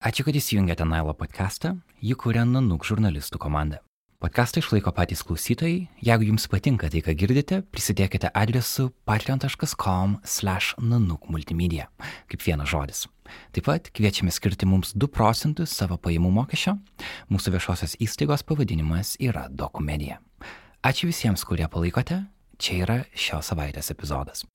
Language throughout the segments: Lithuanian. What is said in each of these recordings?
Ačiū, kad įsijungėte Nailo podcastą, jį kuria Nanuk žurnalistų komanda. Podcastą išlaiko patys klausytojai, jeigu jums patinka tai, ką girdite, prisidėkite adresu patreon.com slash nanuk multimedia, kaip vienas žodis. Taip pat kviečiame skirti mums 2 procentus savo pajamų mokesčio, mūsų viešosios įstaigos pavadinimas yra Dokumedija. Ačiū visiems, kurie palaikote, čia yra šios savaitės epizodas.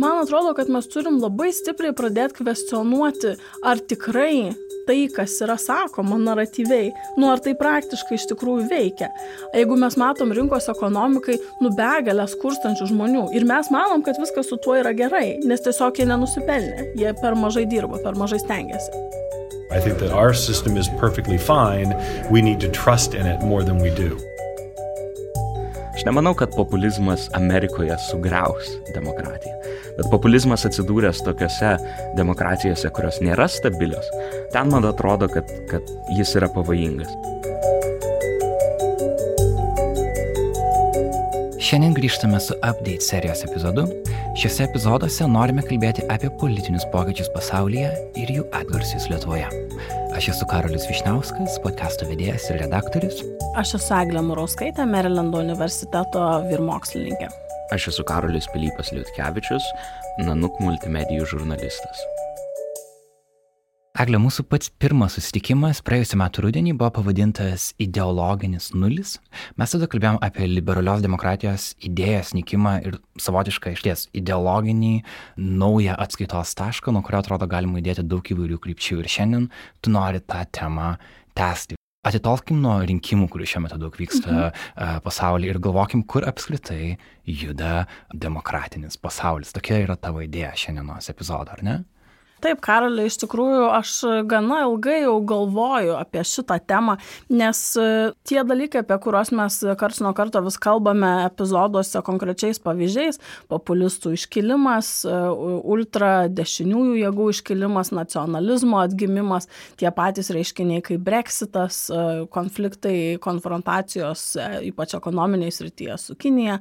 Man atrodo, kad mes turim labai stipriai pradėti kvestionuoti, ar tikrai tai, kas yra sakoma naratyviai, nu ar tai praktiškai iš tikrųjų veikia. Jeigu mes matom rinkos ekonomikai, nu begalę skurstančių žmonių ir mes manom, kad viskas su tuo yra gerai, nes tiesiog jie nenusipelnė, jie per mažai dirba, per mažai stengiasi. I think that our system is perfectly fine. We need to trust in it more than we do. Aš nemanau, kad populizmas Amerikoje sugriaus demokratiją. Bet populizmas atsidūręs tokiuose demokratijose, kurios nėra stabilios, ten man atrodo, kad, kad jis yra pavojingas. Šiandien grįžtame su Update serijos epizodu. Šiuose epizoduose norime kalbėti apie politinius pokyčius pasaulyje ir jų atgarsius Lietuvoje. Aš esu Karolis Višniauskas, podkasto vedėjas ir redaktorius. Aš esu Eglė Murauskaitė, Marilando universiteto vyrmokslininkė. Aš esu Karolis Pilypas Liutkevičius, Nanuk multimedijų žurnalistas. Eglė, mūsų pats pirmas susitikimas praėjusiu metu rudenį buvo pavadintas ideologinis nulis. Mes tada kalbėjom apie liberalios demokratijos idėjas nykimą ir savotišką išties ideologinį naują atskaitos tašką, nuo kurio atrodo galima įdėti daug įvairių krypčių. Ir šiandien tu nori tą temą tęsti. Atitolkim nuo rinkimų, kurių šiuo metu daug vyksta mhm. pasaulyje ir galvokim, kur apskritai juda demokratinis pasaulis. Tokia yra tavo idėja šiandienos epizodo, ar ne? Taip, Karaliai, iš tikrųjų, aš gana ilgai jau galvoju apie šitą temą, nes e, tie dalykai, apie kuriuos mes karts nuo karto vis kalbame epizoduose konkrečiais pavyzdžiais - populistų iškilimas, e, ultra dešiniųjų jėgų iškilimas, nacionalizmo atgimimas, tie patys reiškiniai kaip Brexitas, e, konfliktai, konfrontacijos, ypač ekonominiai srityje su Kinija,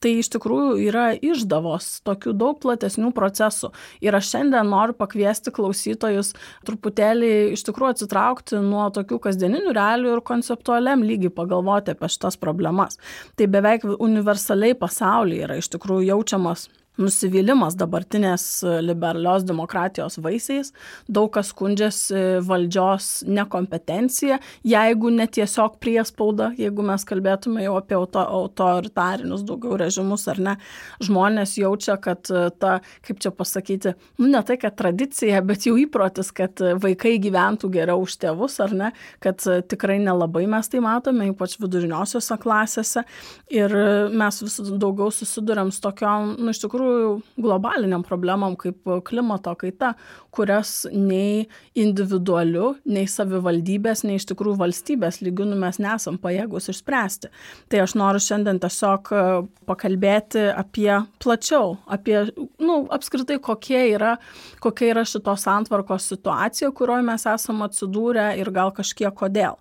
tai iš tikrųjų yra išdavos tokių daug platesnių procesų. Ir aš šiandien noriu pakviesti pakviesti klausytojus truputėlį iš tikrųjų atsitraukti nuo tokių kasdieninių realių ir konceptualiam lygiai pagalvoti apie šitas problemas. Tai beveik universaliai pasaulyje yra iš tikrųjų jaučiamas nusivylimas dabartinės liberalios demokratijos vaisiais, daug kas skundžiasi valdžios nekompetencija, jeigu netiesiog priespauda, jeigu mes kalbėtume jau apie auto, autoritarinius daugiau režimus ar ne, žmonės jaučia, kad ta, kaip čia pasakyti, nu ne tai, kad tradicija, bet jau įprotis, kad vaikai gyventų geriau už tėvus ar ne, kad tikrai nelabai mes tai matome, ypač viduriniosiuose klasėse. Ir mes vis daugiau susidurėm su tokiom, nu iš tikrųjų, tikrųjų globaliniam problemam kaip klimato kaita, kurias nei individualiu, nei savivaldybės, nei iš tikrųjų valstybės lygių nu, mes nesam pajėgus išspręsti. Tai aš noriu šiandien tiesiog e, pakalbėti apie plačiau, apie, nu, apskritai, kokie yra, kokia yra šitos antvarkos situacija, kurioje mes esame atsidūrę ir gal kažkiek kodėl.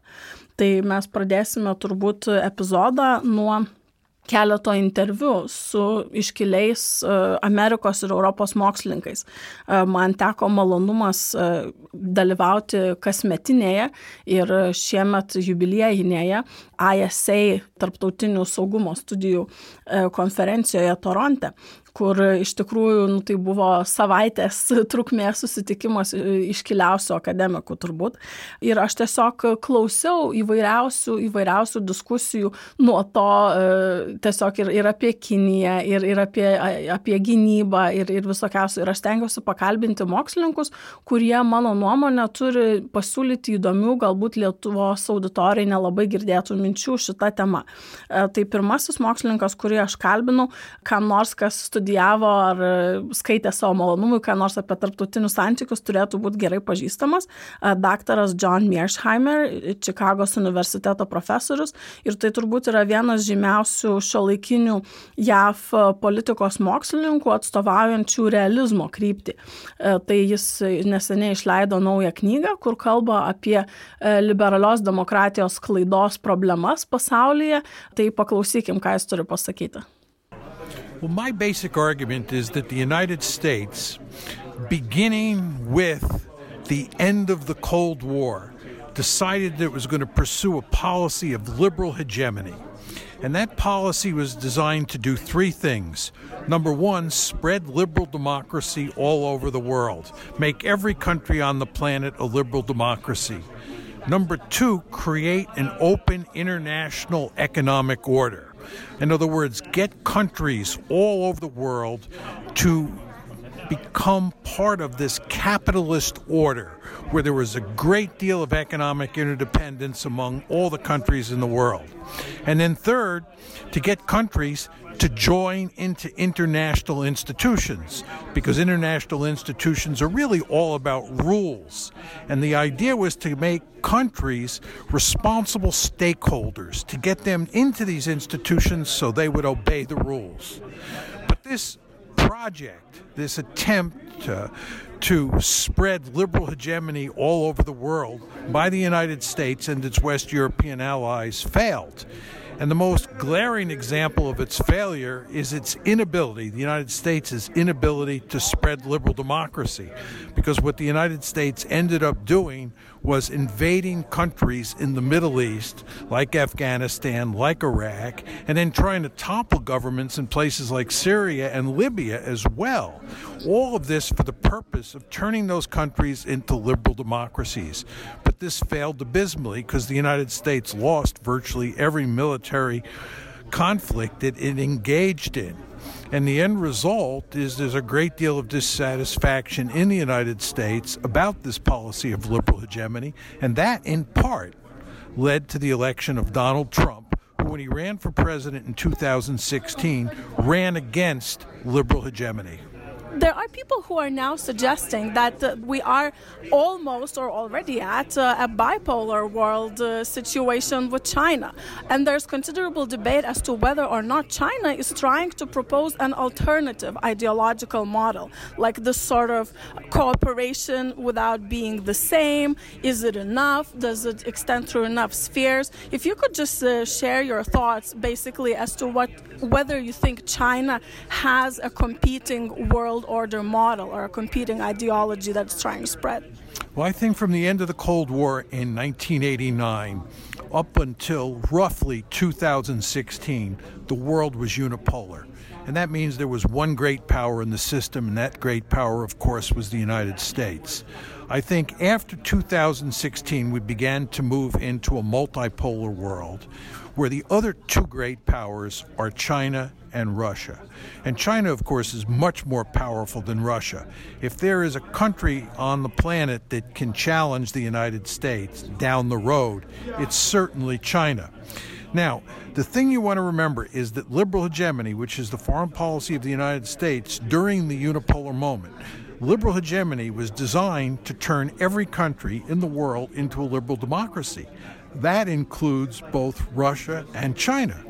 Tai mes pradėsime turbūt epizodą nuo keleto interviu su iškiliais e, Amerikos ir Europos mokslininkais. E, man teko malonumas e, dalyvauti kasmetinėje ir šiemet jubiliejinėje ISA tarptautinių saugumo studijų konferencijoje Toronte kur iš tikrųjų nu, tai buvo savaitės trukmės susitikimas iškiliausių akademikų turbūt. Ir aš tiesiog klausiau įvairiausių, įvairiausių diskusijų nuo to e, tiesiog ir, ir apie Kiniją, ir, ir apie, apie gynybą, ir, ir visokiausių. Ir aš stengiuosi pakalbinti mokslininkus, kurie mano nuomonė turi pasiūlyti įdomių, galbūt Lietuvos auditorijai nelabai girdėtų minčių šitą temą. E, tai pirmasis mokslininkas, kurį aš kalbinau, kam nors kas studijavo studijavo ar skaitė savo malonumui, ką nors apie tarptautinius santykius, turėtų būti gerai pažįstamas. Daktaras John Mearsheimer, Čikagos universiteto profesorius. Ir tai turbūt yra vienas žymiausių šio laikinių JAV politikos mokslininkų atstovaujančių realizmo kryptį. Tai jis neseniai išleido naują knygą, kur kalba apie liberalios demokratijos klaidos problemas pasaulyje. Tai paklausykim, ką jis turi pasakyti. Well, my basic argument is that the United States beginning with the end of the Cold War, decided that it was going to pursue a policy of liberal hegemony. And that policy was designed to do three things. Number one, spread liberal democracy all over the world, make every country on the planet a liberal democracy. Number two, create an open international economic order. In other words, get countries all over the world to become part of this capitalist order where there was a great deal of economic interdependence among all the countries in the world. And then, third, to get countries to join into international institutions because international institutions are really all about rules. And the idea was to make countries responsible stakeholders, to get them into these institutions so they would obey the rules. But this project, this attempt to, to spread liberal hegemony all over the world by the United States and its West European allies failed. And the most glaring example of its failure is its inability, the United States' inability to spread liberal democracy. Because what the United States ended up doing was invading countries in the Middle East, like Afghanistan, like Iraq, and then trying to topple governments in places like Syria and Libya as well. All of this for the purpose of turning those countries into liberal democracies. But this failed abysmally because the United States lost virtually every military conflict that it engaged in. And the end result is there's a great deal of dissatisfaction in the United States about this policy of liberal hegemony, and that in part led to the election of Donald Trump, who, when he ran for president in 2016, ran against liberal hegemony there are people who are now suggesting that uh, we are almost or already at uh, a bipolar world uh, situation with China. And there's considerable debate as to whether or not China is trying to propose an alternative ideological model, like this sort of cooperation without being the same. Is it enough? Does it extend through enough spheres? If you could just uh, share your thoughts basically as to what whether you think China has a competing world order model or a competing ideology that's trying to spread? Well, I think from the end of the Cold War in 1989 up until roughly 2016, the world was unipolar. And that means there was one great power in the system, and that great power, of course, was the United States. I think after 2016, we began to move into a multipolar world where the other two great powers are China and Russia. And China, of course, is much more powerful than Russia. If there is a country on the planet that can challenge the United States down the road, it's certainly China. Now, the thing you want to remember is that liberal hegemony, which is the foreign policy of the United States during the unipolar moment, liberal hegemony was designed to turn every country in the world into a liberal democracy. That includes both Russia and China.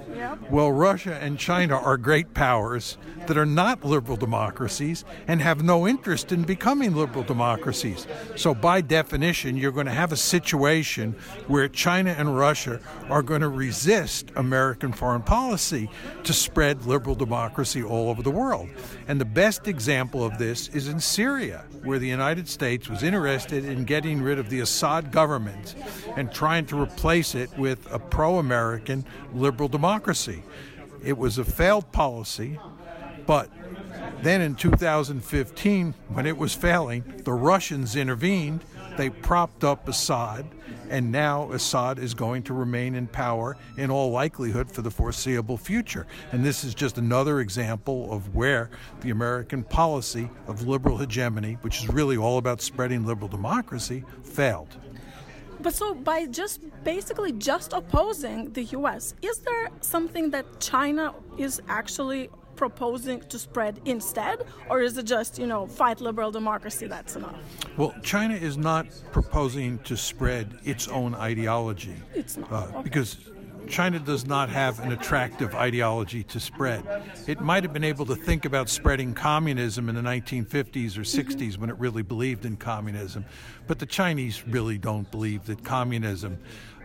Well, Russia and China are great powers that are not liberal democracies and have no interest in becoming liberal democracies. So, by definition, you're going to have a situation where China and Russia are going to resist American foreign policy to spread liberal democracy all over the world. And the best example of this is in Syria, where the United States was interested in getting rid of the Assad government and trying to replace it with a pro American liberal democracy. It was a failed policy, but then in 2015, when it was failing, the Russians intervened. They propped up Assad, and now Assad is going to remain in power in all likelihood for the foreseeable future. And this is just another example of where the American policy of liberal hegemony, which is really all about spreading liberal democracy, failed. But so by just basically just opposing the US, is there something that China is actually proposing to spread instead or is it just, you know, fight liberal democracy that's enough? Well, China is not proposing to spread its own ideology. It's not. Uh, okay. Because China does not have an attractive ideology to spread. It might have been able to think about spreading communism in the 1950s or 60s when it really believed in communism, but the Chinese really don't believe that communism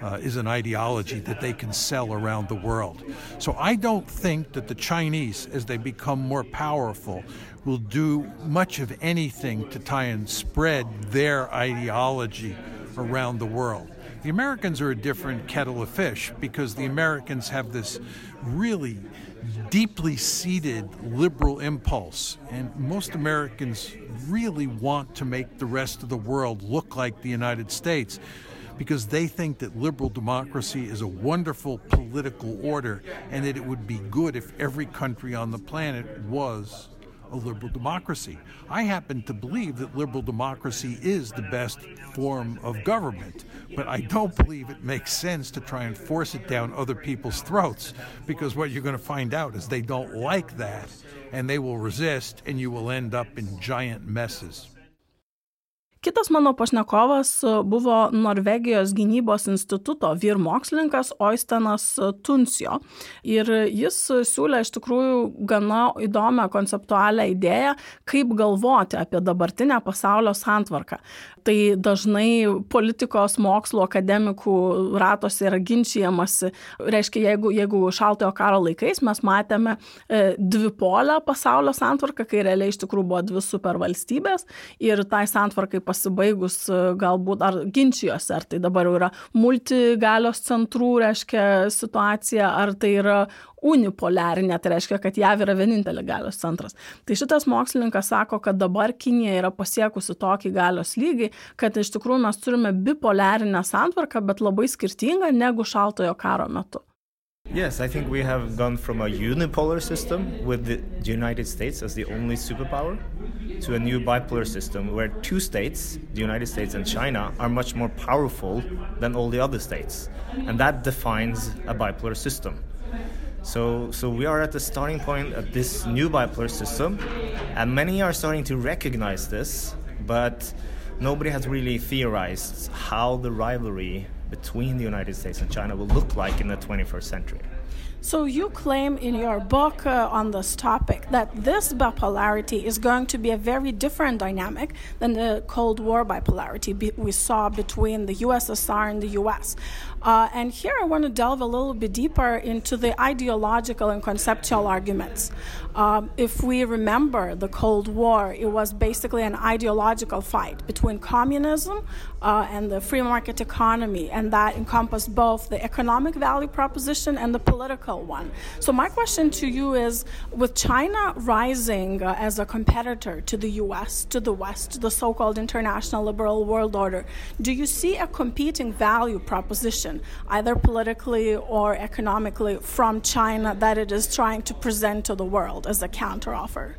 uh, is an ideology that they can sell around the world. So I don't think that the Chinese, as they become more powerful, will do much of anything to try and spread their ideology around the world. The Americans are a different kettle of fish because the Americans have this really deeply seated liberal impulse, and most Americans really want to make the rest of the world look like the United States because they think that liberal democracy is a wonderful political order and that it would be good if every country on the planet was a liberal democracy. I happen to believe that liberal democracy is the best form of government, but I don't believe it makes sense to try and force it down other people's throats because what you're going to find out is they don't like that and they will resist and you will end up in giant messes. Kitas mano pašnekovas e, buvo Norvegijos gynybos instituto vyr mokslininkas Oistenas Tunsio. Ir jis siūlė iš tikrųjų gana įdomią konceptualią idėją, kaip galvoti apie dabartinę pasaulio santvarką. Tai dažnai politikos mokslo akademikų ratose yra ginčiamasi. Reiškia, jeigu, jeigu šaltojo karo laikais mes matėme e, dvipolę pasaulio santvarką, kai realiai iš tikrųjų buvo dvi supervalstybės ir tai santvarkai pasibaigus e, galbūt ar ginčijosi, ar tai dabar jau yra multigalios centrų, reiškia situacija, ar tai yra unipolarinė, tai reiškia, kad JAV yra vienintelė galios centras. Tai šitas mokslininkas sako, kad dabar Kinija yra pasiekusi tokį galios lygį, kad iš tikrųjų mes turime bipolarinę santvarką, bet labai skirtingą negu šaltojo karo metu. Yes, I think we have gone from a unipolar system with the United States as the only superpower to a new bipolar system where two states, the United States and China, are much more powerful than all the other states. And that defines a bipolar system. So, so we are at the starting point of this new bipolar system, and many are starting to recognize this, but nobody has really theorized how the rivalry between the United States and China will look like in the 21st century. So, you claim in your book uh, on this topic that this bipolarity is going to be a very different dynamic than the Cold War bipolarity we saw between the USSR and the US. Uh, and here I want to delve a little bit deeper into the ideological and conceptual arguments. Um, if we remember the Cold War, it was basically an ideological fight between communism uh, and the free market economy, and that encompassed both the economic value proposition and the political one. So, my question to you is with China rising uh, as a competitor to the US, to the West, to the so called international liberal world order, do you see a competing value proposition? either politically or economically, from China that it is trying to present to the world as a counteroffer?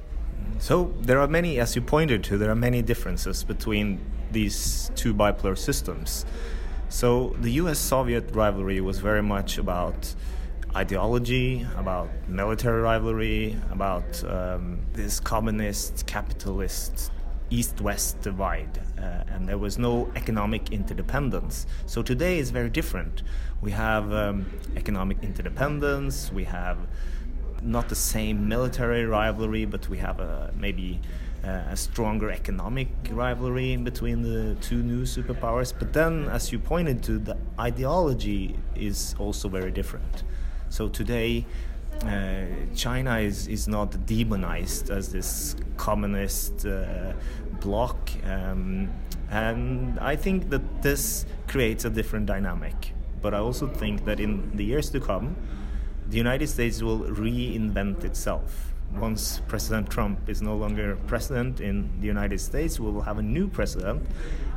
So there are many, as you pointed to, there are many differences between these two bipolar systems. So the US Soviet rivalry was very much about ideology, about military rivalry, about um, this communist capitalist east west divide, uh, and there was no economic interdependence. So today is very different. We have um, economic interdependence, we have not the same military rivalry, but we have a, maybe uh, a stronger economic rivalry between the two new superpowers. But then, as you pointed to, the ideology is also very different. So today, uh, China is, is not demonized as this communist uh, bloc. Um, and I think that this creates a different dynamic. But I also think that in the years to come, the United States will reinvent itself. Once President Trump is no longer president in the United States, we will have a new president.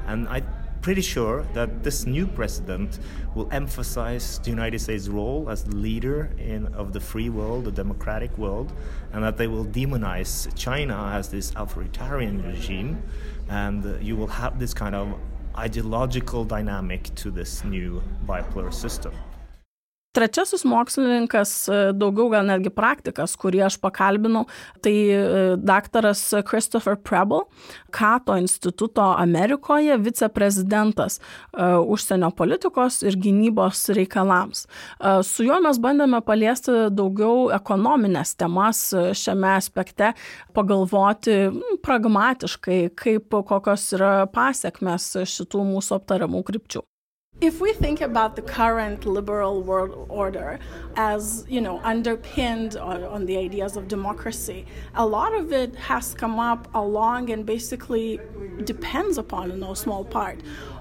And I pretty sure that this new president will emphasize the United States' role as the leader in, of the free world, the democratic world, and that they will demonize China as this authoritarian regime. And you will have this kind of ideological dynamic to this new bipolar system. Trečiasis mokslininkas, e, daugiau gal netgi praktikas, kurį aš pakalbinau, tai e, daktaras Christopher Preble, Kato instituto Amerikoje viceprezidentas e, užsienio politikos ir gynybos reikalams. Su juo mes bandėme paliesti daugiau ekonominės temas šiame aspekte, pagalvoti pragmatiškai, kaip kokios yra pasiekmes šitų mūsų aptariamų krypčių. If we think about the current liberal world order as, you know, underpinned on, on, the ideas of democracy, a lot of it has come up along and basically depends upon, in no small part,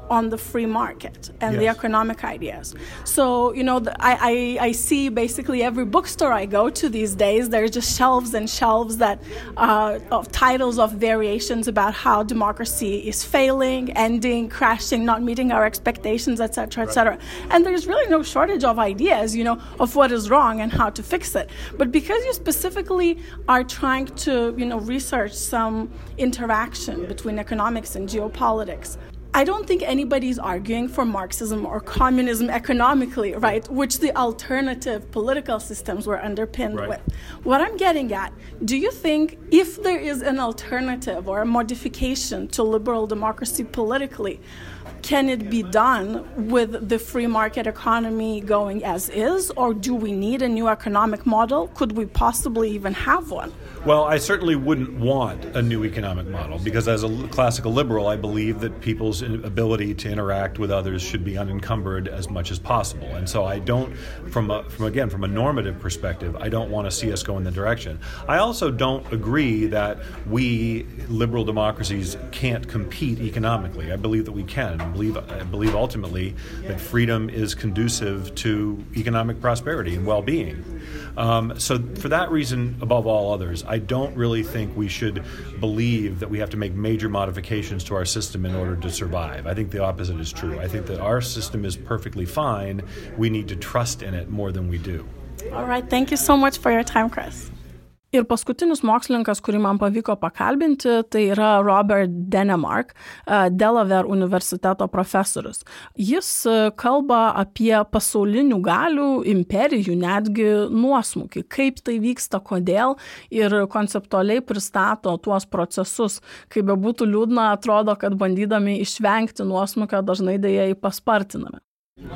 on the free market and yes. the economic ideas. So, you know, the, I, I, I, see basically every bookstore I go to these days, there's just shelves and shelves that uh, of titles of variations about how democracy is failing, ending, crashing, not meeting our expectations, etc., etc. Right. And there's really no shortage of ideas, you know, of what is wrong and how to fix it. But because you specifically are trying to, you know, research some interaction between economics and geopolitics, I don't think anybody's arguing for Marxism or communism economically, right? Which the alternative political systems were underpinned right. with. What I'm getting at, do you think if there is an alternative or a modification to liberal democracy politically, can it be done with the free market economy going as is, or do we need a new economic model? Could we possibly even have one? Well, I certainly wouldn't want a new economic model because, as a classical liberal, I believe that people's uh, ability to interact with others should be unencumbered as much as possible. And so, I don't, from a, from again from a normative perspective, I don't want to see us go in the direction. I also don't agree that we liberal democracies can't compete economically. I believe that we can. I believe I believe ultimately that freedom is conducive to economic prosperity and well-being. Um, so, for that reason, above all others, I don't really think we should believe that we have to make major modifications to our system in order to survive. I think the opposite is true. I think that our system is perfectly fine. We need to trust in it more than we do. All right. Thank you so much for your time, Chris. Ir paskutinis mokslininkas, kurį man pavyko pakalbinti, tai yra Robert Denemark, e, Delaware universiteto profesorius. Jis e, kalba apie pasaulinių galių, imperijų, netgi nuosmukį, kaip tai vyksta, kodėl ir konceptualiai pristato tuos procesus. Kaip be būtų liūdna, atrodo, kad bandydami išvengti nuosmukio dažnai dėja jį paspartiname.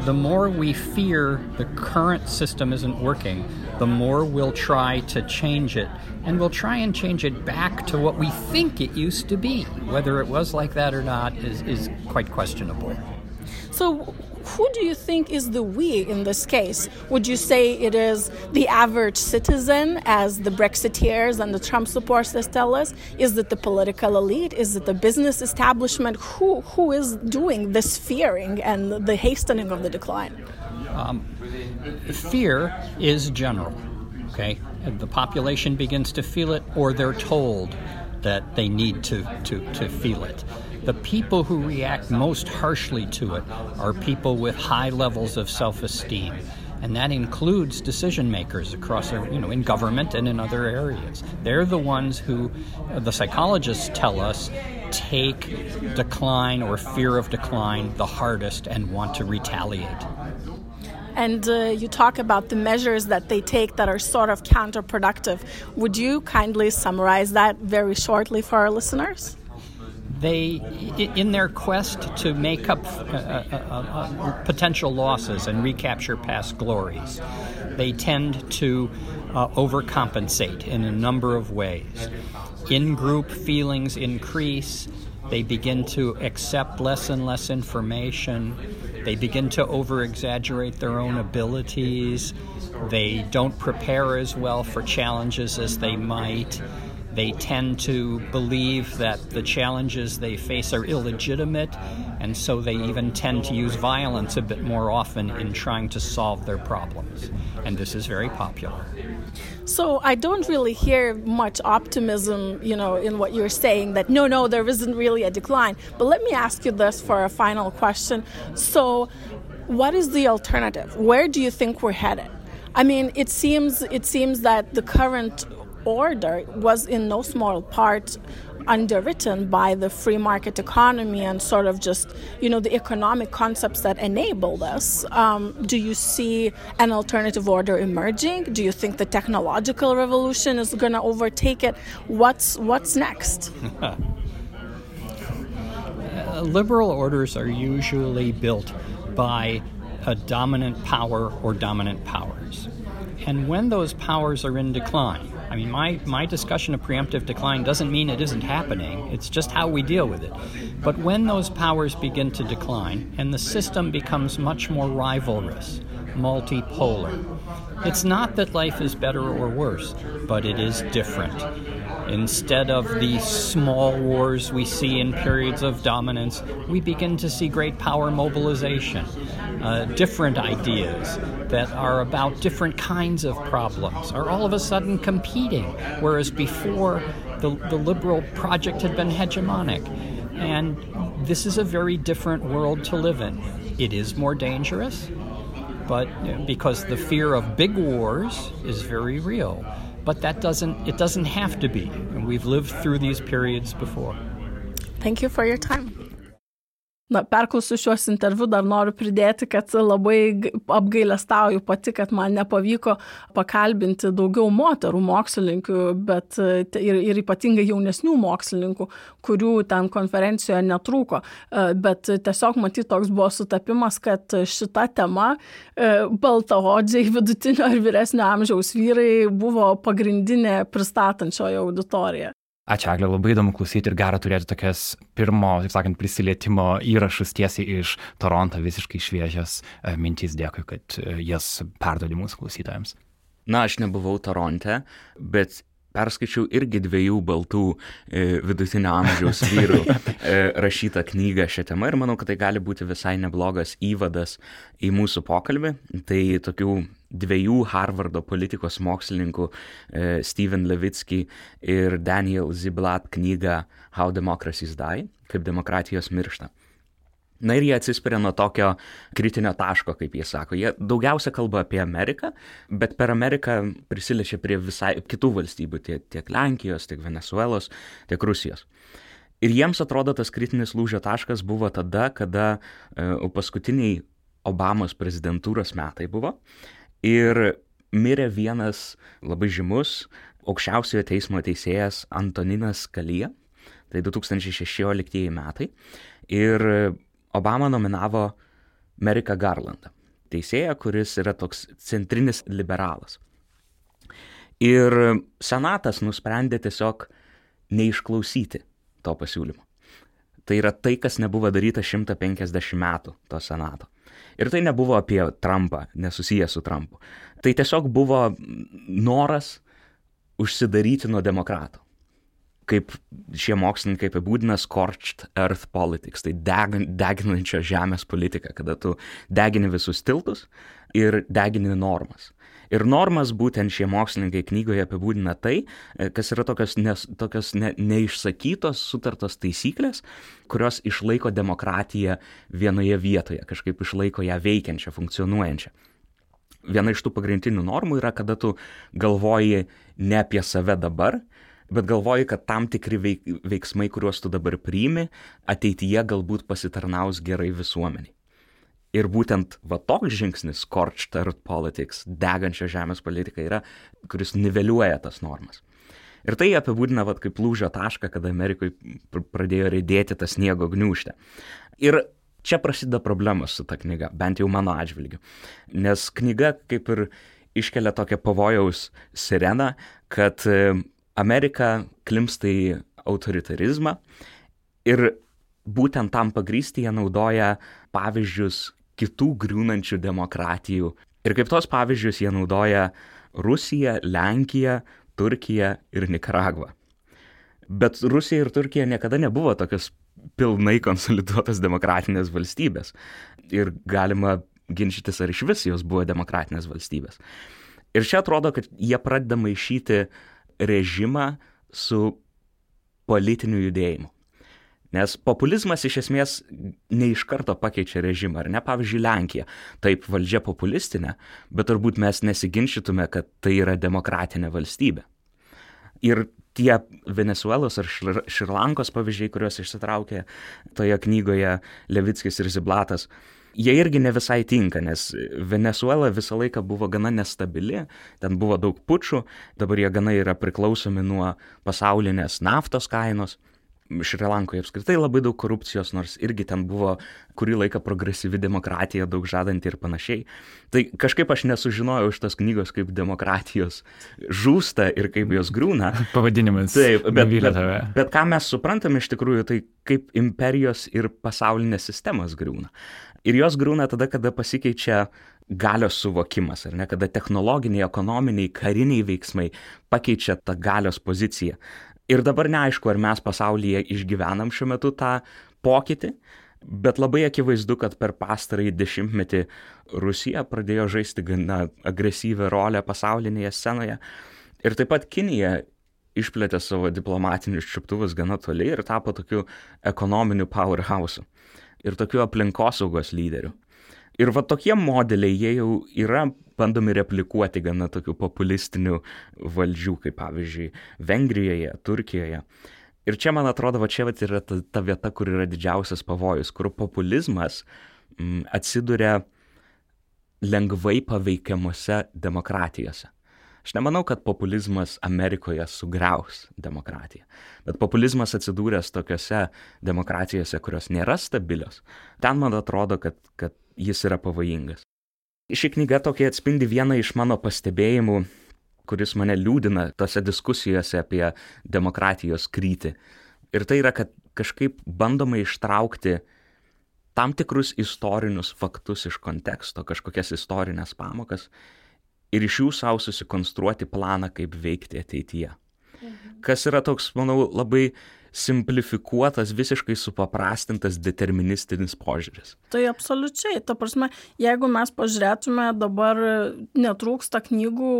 The more we fear the current system isn't working, the more we'll try to change it. And we'll try and change it back to what we think it used to be. Whether it was like that or not is, is quite questionable. So, who do you think is the we in this case? Would you say it is the average citizen, as the Brexiteers and the Trump supporters tell us? Is it the political elite? Is it the business establishment? Who, who is doing this fearing and the hastening of the decline? Um, fear is general, okay? The population begins to feel it, or they're told that they need to, to, to feel it. The people who react most harshly to it are people with high levels of self esteem. And that includes decision makers across, you know, in government and in other areas. They're the ones who, the psychologists tell us, take decline or fear of decline the hardest and want to retaliate. And uh, you talk about the measures that they take that are sort of counterproductive. Would you kindly summarize that very shortly for our listeners? They, in their quest to make up uh, uh, uh, uh, potential losses and recapture past glories, they tend to uh, overcompensate in a number of ways. In group feelings increase, they begin to accept less and less information, they begin to over exaggerate their own abilities, they don't prepare as well for challenges as they might they tend to believe that the challenges they face are illegitimate, and so they even tend to use violence a bit more often in trying to solve their problems. And this is very popular. So I don't really hear much optimism, you know, in what you're saying that no, no, there isn't really a decline. But let me ask you this for a final question. So, what is the alternative? Where do you think we're headed? I mean, it seems it seems that the current order was in no small part underwritten by the free market economy and sort of just, you know, the economic concepts that enable this. Um, do you see an alternative order emerging? Do you think the technological revolution is going to overtake it? What's what's next? uh, liberal orders are usually built by a dominant power or dominant powers. And when those powers are in decline, I mean, my, my discussion of preemptive decline doesn't mean it isn't happening, it's just how we deal with it. But when those powers begin to decline and the system becomes much more rivalrous, multipolar, it's not that life is better or worse, but it is different. Instead of the small wars we see in periods of dominance, we begin to see great power mobilization, uh, different ideas that are about different kinds of problems are all of a sudden competing, whereas before the, the liberal project had been hegemonic. And this is a very different world to live in. It is more dangerous, but because the fear of big wars is very real. But that doesn't it doesn't have to be. And we've lived through these periods before. Thank you for your time. Na, perklausiu šios interviu, dar noriu pridėti, kad labai apgailestauju pati, kad man nepavyko pakalbinti daugiau moterų mokslininkių, bet ir, ir ypatingai jaunesnių mokslininkų, kurių ten konferencijoje netrūko. Bet tiesiog matyti toks buvo sutapimas, kad šita tema baltaodžiai vidutinio ir vyresnio amžiaus vyrai buvo pagrindinė pristatančioje auditorija. Ačiū, Eglė, labai įdomu klausyti ir gera turėti tokias pirmo, taip sakant, prisilietimo įrašus tiesiai iš Toronto, visiškai šviežias e, mintys. Dėkui, kad e, jas perdodi mūsų klausytojams. Na, aš nebuvau Toronte, bet perskaičiau irgi dviejų baltų e, vidutinio amžiaus vyrų e, rašytą knygą šią temą ir manau, kad tai gali būti visai neblogas įvadas į mūsų pokalbį. Tai tokių dviejų Harvardo politikos mokslininkų e, Steven Levitsky ir Daniel Ziblat knygą How Democracies Die, kaip demokratijos miršta. Na ir jie atsispiria nuo tokio kritinio taško, kaip jie sako. Jie daugiausia kalba apie Ameriką, bet per Ameriką prisiliečia prie visai kitų valstybių, tiek, tiek Lenkijos, tiek Venezuelos, tiek Rusijos. Ir jiems atrodo tas kritinis lūžio taškas buvo tada, kada e, paskutiniai Obamos prezidentūros metai buvo Ir mirė vienas labai žymus aukščiausiojo teismo teisėjas Antoninas Kalija, tai 2016 metai. Ir Obama nominavo Merika Garlandą, teisėją, kuris yra toks centrinis liberalas. Ir senatas nusprendė tiesiog neišklausyti to pasiūlymo. Tai yra tai, kas nebuvo daryta 150 metų to senato. Ir tai nebuvo apie Trumpą, nesusijęs su Trumpu. Tai tiesiog buvo noras užsidaryti nuo demokratų. Kaip šie mokslininkai apibūdina scorched earth politics, tai degin, deginančio žemės politika, kada tu degini visus tiltus ir degini normas. Ir normas būtent šie mokslininkai knygoje apibūdina tai, e, kas yra tokios, nes, tokios ne, neišsakytos, sutartos taisyklės, kurios išlaiko demokratiją vienoje vietoje, kažkaip išlaiko ją veikiančią, funkcionuojančią. Viena iš tų pagrindinių normų yra, kada tu galvoji ne apie save dabar, bet galvoji, kad tam tikri veik, veiksmai, kuriuos tu dabar priimi, ateityje galbūt pasitarnaus gerai visuomeniai. Ir būtent va toks žingsnis, scorched earth politics, degančio žemės politika yra, kuris niveliuoja tas normas. Ir tai apibūdina vat, kaip lūžio tašką, kada Amerikoje pradėjo rėdėti tą sniego gniužtę. Ir čia prasideda problemos su ta knyga, bent jau mano atžvilgiu. Nes knyga kaip ir iškelia tokią pavojaus sireną, kad Amerika klimsta į autoritarizmą ir būtent tam pagrysti jie naudoja pavyzdžius kitų griūnančių demokratijų. Ir kaip tos pavyzdžius jie naudoja Rusiją, Lenkiją, Turkiją ir Nikaragvą. Bet Rusija ir Turkija niekada nebuvo tokios pilnai konsoliduotos demokratinės valstybės. Ir galima ginčytis, ar iš vis jos buvo demokratinės valstybės. Ir čia atrodo, kad jie pradeda maišyti režimą su politiniu judėjimu. Nes populizmas iš esmės ne iš karto pakeičia režimą, ar ne? Pavyzdžiui, Lenkija. Taip, valdžia populistinė, bet turbūt mes nesiginčytume, kad tai yra demokratinė valstybė. Ir tie Venezuelos ar Šrilankos pavyzdžiai, kuriuos išsitraukė toje knygoje Levickis ir Ziblatas, jie irgi ne visai tinka, nes Venezuela visą laiką buvo gana nestabili, ten buvo daug pučių, dabar jie gana yra priklausomi nuo pasaulinės naftos kainos. Šrilankoje apskritai labai daug korupcijos, nors irgi ten buvo kurį laiką progresyvi demokratija, daug žadanti ir panašiai. Tai kažkaip aš nesužinojau iš tos knygos, kaip demokratijos žūsta ir kaip jos grūna. Pavadinimas. Taip, bet, bet, bet ką mes suprantam iš tikrųjų, tai kaip imperijos ir pasaulinės sistemas grūna. Ir jos grūna tada, kada pasikeičia galios suvokimas, ar ne, kada technologiniai, ekonominiai, kariniai veiksmai pakeičia tą galios poziciją. Ir dabar neaišku, ar mes pasaulyje išgyvenam šiuo metu tą pokytį, bet labai akivaizdu, kad per pastarąjį dešimtmetį Rusija pradėjo žaisti gana agresyvę rolę pasaulinėje scenoje. Ir taip pat Kinija išplėtė savo diplomatinius čiuptuvus gana toli ir tapo tokiu ekonominiu powerhouse ir tokiu aplinkosaugos lyderiu. Ir va tokie modeliai, jie jau yra bandomi replikuoti gana tokių populistinių valdžių, kaip pavyzdžiui Vengrijoje, Turkijoje. Ir čia, man atrodo, va čia vat, yra ta, ta vieta, kur yra didžiausias pavojus, kur populizmas m, mm, atsiduria lengvai paveikiamuose demokratijose. Aš nemanau, kad populizmas Amerikoje sugriaus demokratiją, bet populizmas atsidūręs tokiuose demokratijose, kurios nėra stabilios, ten man atrodo, kad, kad jis yra pavojingas. Ši knyga tokia atspindi vieną iš mano pastebėjimų, kuris mane liūdina tose diskusijose apie demokratijos krytį. Ir tai yra, kad kažkaip bandoma ištraukti tam tikrus istorinius faktus iš konteksto, kažkokias istorinės pamokas ir iš jų savo susikonstruoti planą, kaip veikti ateityje. Mhm. Kas yra toks, manau, labai simplifikuotas, visiškai supaprastintas deterministinis požiūris. Tai absoliučiai. Ta prasme, jeigu mes pažiūrėtume dabar netrūksta knygų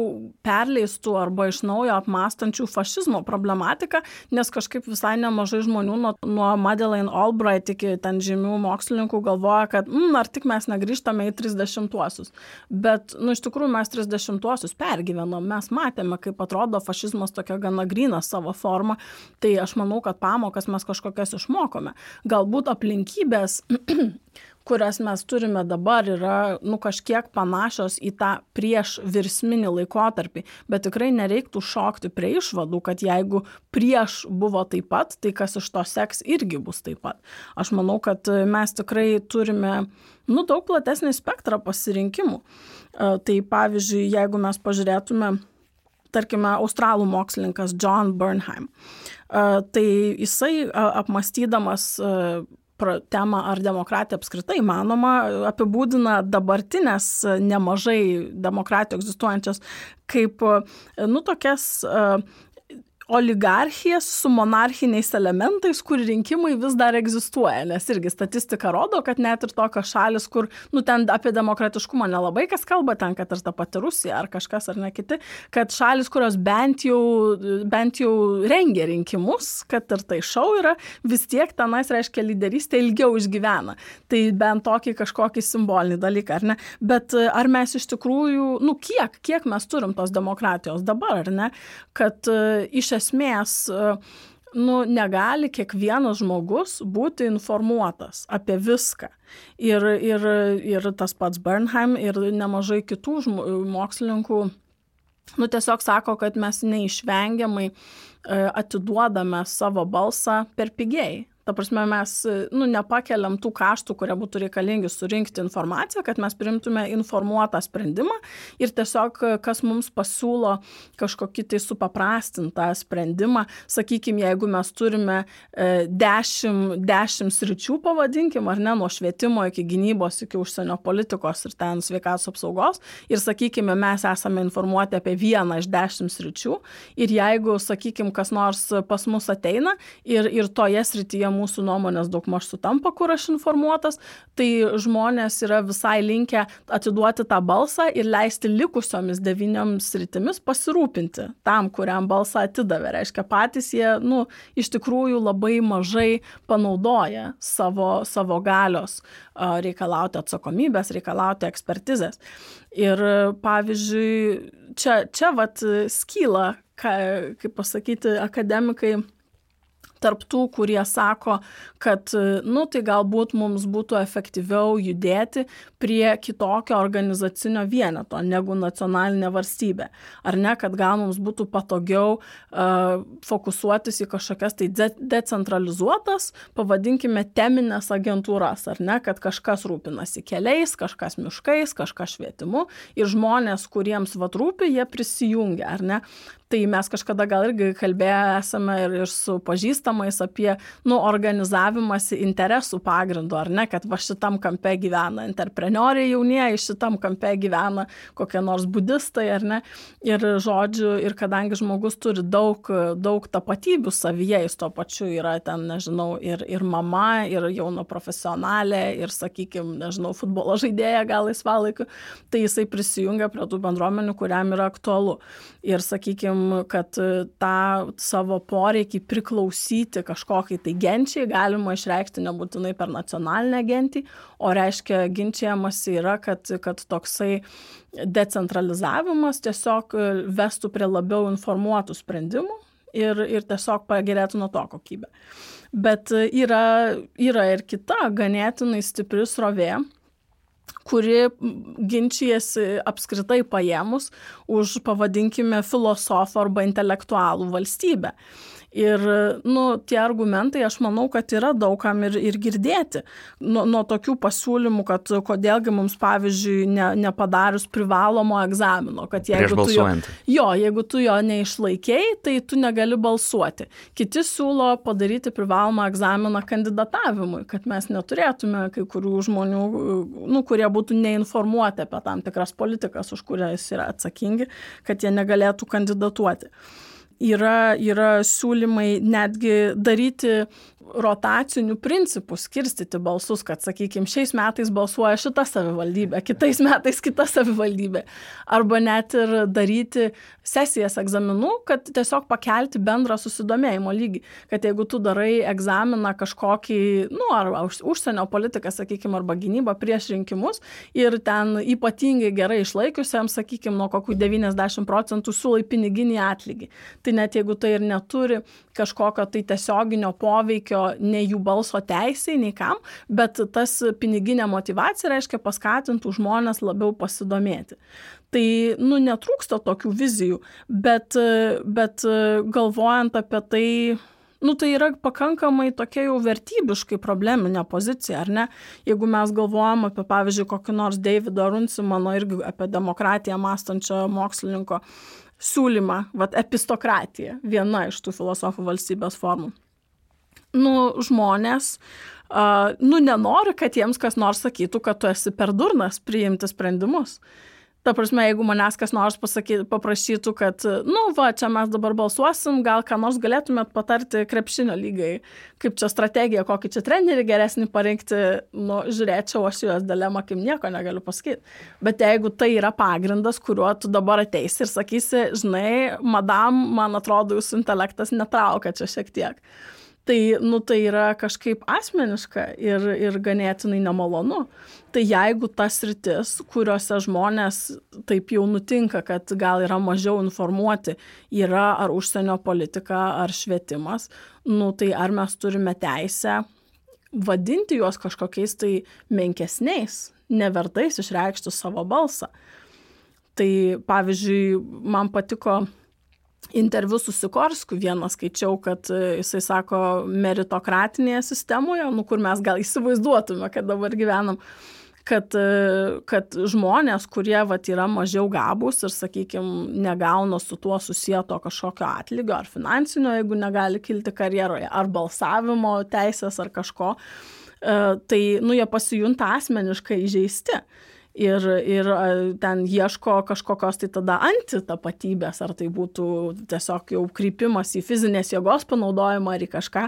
perleistų arba iš naujo apmastančių fašizmo problematiką, nes kažkaip visai nemažai žmonių nuo, nuo Madeleine Albright iki ten žymių mokslininkų galvoja, kad mm, ar tik mes negrįžtame į 30-uosius. Bet, nu, iš tikrųjų mes 30-uosius pergyvenom, mes matėme, kaip atrodo fašizmas tokia gana grina savo forma. Tai aš manau, kad pamokas mes kažkokias išmokome. Galbūt aplinkybės kurias mes turime dabar yra nu kažkiek panašios į tą prieš virsminį laikotarpį bet tikrai nereiktų šokti prie išvadų kad jeigu prieš buvo taip pat tai kas iš to seks irgi bus taip pat aš manau kad mes tikrai turime nu daug platesnį spektrą pasirinkimų e, tai pavyzdžiui jeigu mes pažiūrėtume tarkime, australų mokslininkas John Bernheim. Tai jisai apmastydamas temą ar demokratija apskritai įmanoma, apibūdina dabartinės nemažai demokratijų egzistuojančias kaip, nu, tokias oligarchijas su monarchiniais elementais, kur rinkimai vis dar egzistuoja, nes irgi statistika rodo, kad net ir tokios šalis, kur, nu, ten apie demokratiškumą nelabai kas kalba, ten, kad ir ta pati Rusija ar kažkas ar ne kiti, kad šalis, kurios bent jau, bent jau rengia rinkimus, kad ir tai šau yra, vis tiek tenais reiškia lyderystė ilgiau išgyvena. Tai bent tokį kažkokį simbolinį dalyką, ar ne? Bet ar mes iš tikrųjų, nu, kiek, kiek mes turim tos demokratijos dabar, ar ne? Kad uh, iš esmės e, nu, negali kiekvienas žmogus būti informuotas apie viską. Ir, ir, ir tas pats Bernheim ir nemažai kitų mokslininkų nu, tiesiog sako, kad mes neišvengiamai e, atiduodame savo balsą per pigiai ta prasme mes nu nepakeliam tų kaštų kurie būtų reikalingi surinkti informaciją kad mes priimtume informuotą sprendimą ir tiesiog kas mums pasiūlo kažkokį tai supaprastintą sprendimą. Sakykim jeigu mes turime dešim dešim sričių pavadinkim ar ne nuo švietimo iki gynybos iki užsienio politikos ir ten sveikatos apsaugos. Ir sakykime mes esame informuoti apie vieną iš dešim sričių. Ir jeigu sakykim kas nors pas mus ateina ir ir toje srityje mūsų nuomonės daugmaž sutampa, kur aš informuotas, tai žmonės yra visai linkę atiduoti tą balsą ir leisti likusiomis devynioms sritimis pasirūpinti tam, kuriam balsą atidavė. Reiškia, patys jie, nu, iš tikrųjų labai mažai panaudoja savo, savo galios reikalauti atsakomybės, reikalauti ekspertizės. Ir pavyzdžiui, čia, čia vat skyla, ką, kaip pasakyti, akademikai tarp tų, kurie sako, kad, nu, tai galbūt mums būtų efektyviau judėti prie kitokio organizacinio vieneto negu nacionalinė valstybė. Ar ne, kad gal mums būtų patogiau uh, fokusuotis į kažkokias tai de decentralizuotas, pavadinkime, teminės agentūras, ar ne, kad kažkas rūpinasi keliais, kažkas miškais, kažkas švietimu. Ir žmonės, kuriems vat rūpi, jie prisijungia, ar ne tai mes kažkada gal irgi kalbėję esame ir, ir su pažįstamais apie, nu, organizavimąsi interesų pagrindu, ar ne, kad va šitam kampe gyvena entreprenoriai jaunieji, šitam kampe gyvena kokie nors budistai, ar ne. Ir žodžiu, ir kadangi žmogus turi daug, daug tapatybių savyje, jis tuo pačiu yra ten, nežinau, ir, ir mama, ir jauna profesionalė, ir, sakykime, nežinau, futbolo žaidėja gal laisvalaikiu, tai jisai prisijungia prie tų bendruomenių, kuriam yra aktualu. Ir, sakykime, kad e, tą savo poreikį priklausyti kažkokiai tai genčiai galima išreikšti nebūtinai per nacionalinę gentį, o reiškia ginčiamasi yra, kad, kad toksai decentralizavimas tiesiog e, vestų prie labiau informuotų sprendimų ir, ir tiesiog pagerėtų nuo to kokybę. Bet e, yra, yra ir kita ganėtinai stipri srovė, kuri ginčijasi apskritai paėmus už, pavadinkime, filosofą arba intelektualų valstybę. Ir, nu, tie argumentai, aš manau, kad yra daugam ir, ir girdėti. Nuo, nuo tokių pasiūlymų, kad kodėlgi mums, pavyzdžiui, ne, nepadarius privalomo egzamino, kad jeigu tu, jo, jo, jeigu tu jo neišlaikėjai, tai tu negali balsuoti. Kiti siūlo padaryti privalomą egzaminą kandidatavimui, kad mes neturėtume kai kurių žmonių, nu, kurie būtų neinformuoti apie tam tikras politikas, už kurias yra atsakingi, kad jie negalėtų kandidatuoti yra, yra siūlymai netgi daryti rotaciniu principu skirstyti balsus, kad, sakykime, šiais metais balsuoja šita savivaldybė, kitais metais kita savivaldybė. Arba net ir daryti sesijas egzaminų, kad tiesiog pakelti bendrą susidomėjimo lygį. Kad jeigu tu darai egzaminą kažkokį, nu, ar užsienio politiką, sakykime, arba gynybą prieš rinkimus ir ten ypatingai gerai išlaikiusiems, sakykime, nuo kokių 90 procentų siūlai piniginį atlygį. Tai net jeigu tai ir neturi kažkokio tai tiesioginio poveikio nei jų balso teisai, nei kam, bet tas piniginė motivacija reiškia paskatintų žmonės labiau pasidomėti. Tai, nu, netrūksta tokių vizijų, bet, bet galvojant apie tai, nu, tai yra pakankamai tokia jau vertybiškai probleminė pozicija, ar ne? Jeigu mes galvojam apie, pavyzdžiui, kokį nors Davido Runsimano irgi apie demokratiją mąstančio mokslininko siūlymą, vat epistokratija, viena iš tų filosofų valstybės formų nu, žmonės, uh, nu, nenori, kad jiems kas nors sakytų, kad tu esi per durnas priimti sprendimus. Ta prasme, jeigu manęs kas nors pasaky, paprašytų, kad, nu, va, čia mes dabar balsuosim, gal ką nors galėtumėt patarti krepšinio lygai, kaip čia strategija, kokį čia trenerį geresnį parinkti, nu, žiūrėčiau aš juos dilemą, kaip nieko negaliu pasakyti. Bet jeigu tai yra pagrindas, kuriuo tu dabar ateisi ir sakysi, žinai, madam, man atrodo, jūsų intelektas netraukia čia šiek tiek tai, nu, tai yra kažkaip asmeniška ir, ir ganėtinai nemalonu. Tai jeigu tas rytis, kuriuose žmonės taip jau nutinka, kad gal yra mažiau informuoti, yra ar užsienio politika, ar švietimas, nu, tai ar mes turime teisę vadinti juos kažkokiais tai menkesniais, nevertais išreikšti savo balsą. Tai pavyzdžiui, man patiko interviu su Sikorskiu vieną skaičiau, kad e, jisai sako meritokratinėje sistemoje, nu, kur mes gal įsivaizduotume, kad dabar gyvenam, kad, e, kad žmonės, kurie vat, yra mažiau gabus ir, sakykime, negauna su tuo susijęto kažkokio atlygio ar finansinio, jeigu negali kilti karjeroje, ar balsavimo teisės ar kažko, e, tai, nu, jie pasijunta asmeniškai įžeisti ir, ir ten ieško kažkokios tai tada antitapatybės, ar tai būtų tiesiog jau krypimas į fizinės jėgos panaudojimą ar į kažką,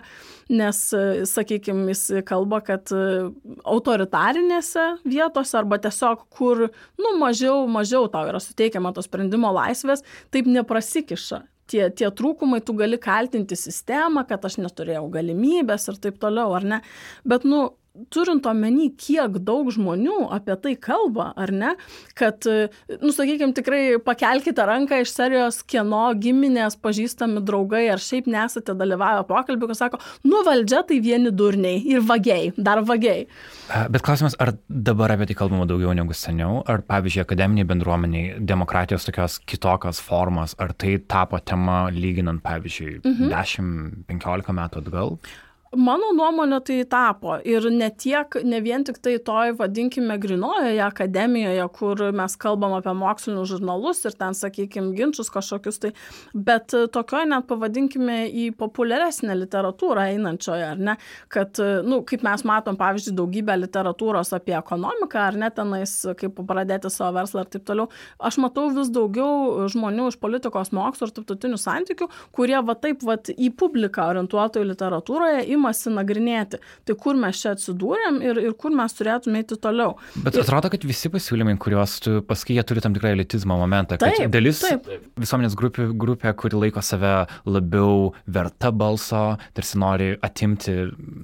nes, sakykime, jis kalba, kad autoritarinėse vietose arba tiesiog kur, nu, mažiau, mažiau tau yra suteikiama to sprendimo laisvės, taip neprasikiša tie, tie trūkumai, tu gali kaltinti sistemą, kad aš neturėjau galimybės ir taip toliau, ar ne? Bet, nu, turint omeny, kiek daug žmonių apie tai kalba, ar ne, kad, nu, sakykime, tikrai pakelkite ranką iš serijos, kieno giminės, pažįstami draugai ar šiaip nesate dalyvavę pokalbį, kas sako, nu, valdžia tai vieni durniai ir vagiai, dar vagiai. Bet klausimas, ar dabar apie tai kalbama daugiau negu seniau, ar pavyzdžiui, akademiniai bendruomeniai, demokratijos tokios kitokios formos, ar tai tapo tema lyginant, pavyzdžiui, mhm. 10-15 metų atgal? Mano nuomonė tai tapo. Ir ne tiek, ne vien tik tai toj, vadinkime, grinojoje akademijoje, kur mes kalbam apie mokslinius žurnalus ir ten, sakykime, ginčius kažkokius, tai, bet tokioje net pavadinkime į populiaresnę literatūrą einančioje, ar ne, kad, nu, kaip mes matom, pavyzdžiui, daugybę literatūros apie ekonomiką, ar ne tenais, kaip pradėti savo verslą ir taip toliau, aš matau vis daugiau žmonių iš politikos mokslo ir tarptautinių santykių, kurie va taip, va į publiką orientuotojų literatūroje imasi nagrinėti, tai kur mes čia atsidūrėm ir, ir kur mes turėtume eiti toliau. Bet atrodo, kad visi pasiūlymai, kuriuos tu pasakai, jie turi tam tikrą elitizmo momentą. Taip, dalis taip. visuomenės grupė, grupė, kuri laiko save labiau verta balso, tarsi nori atimti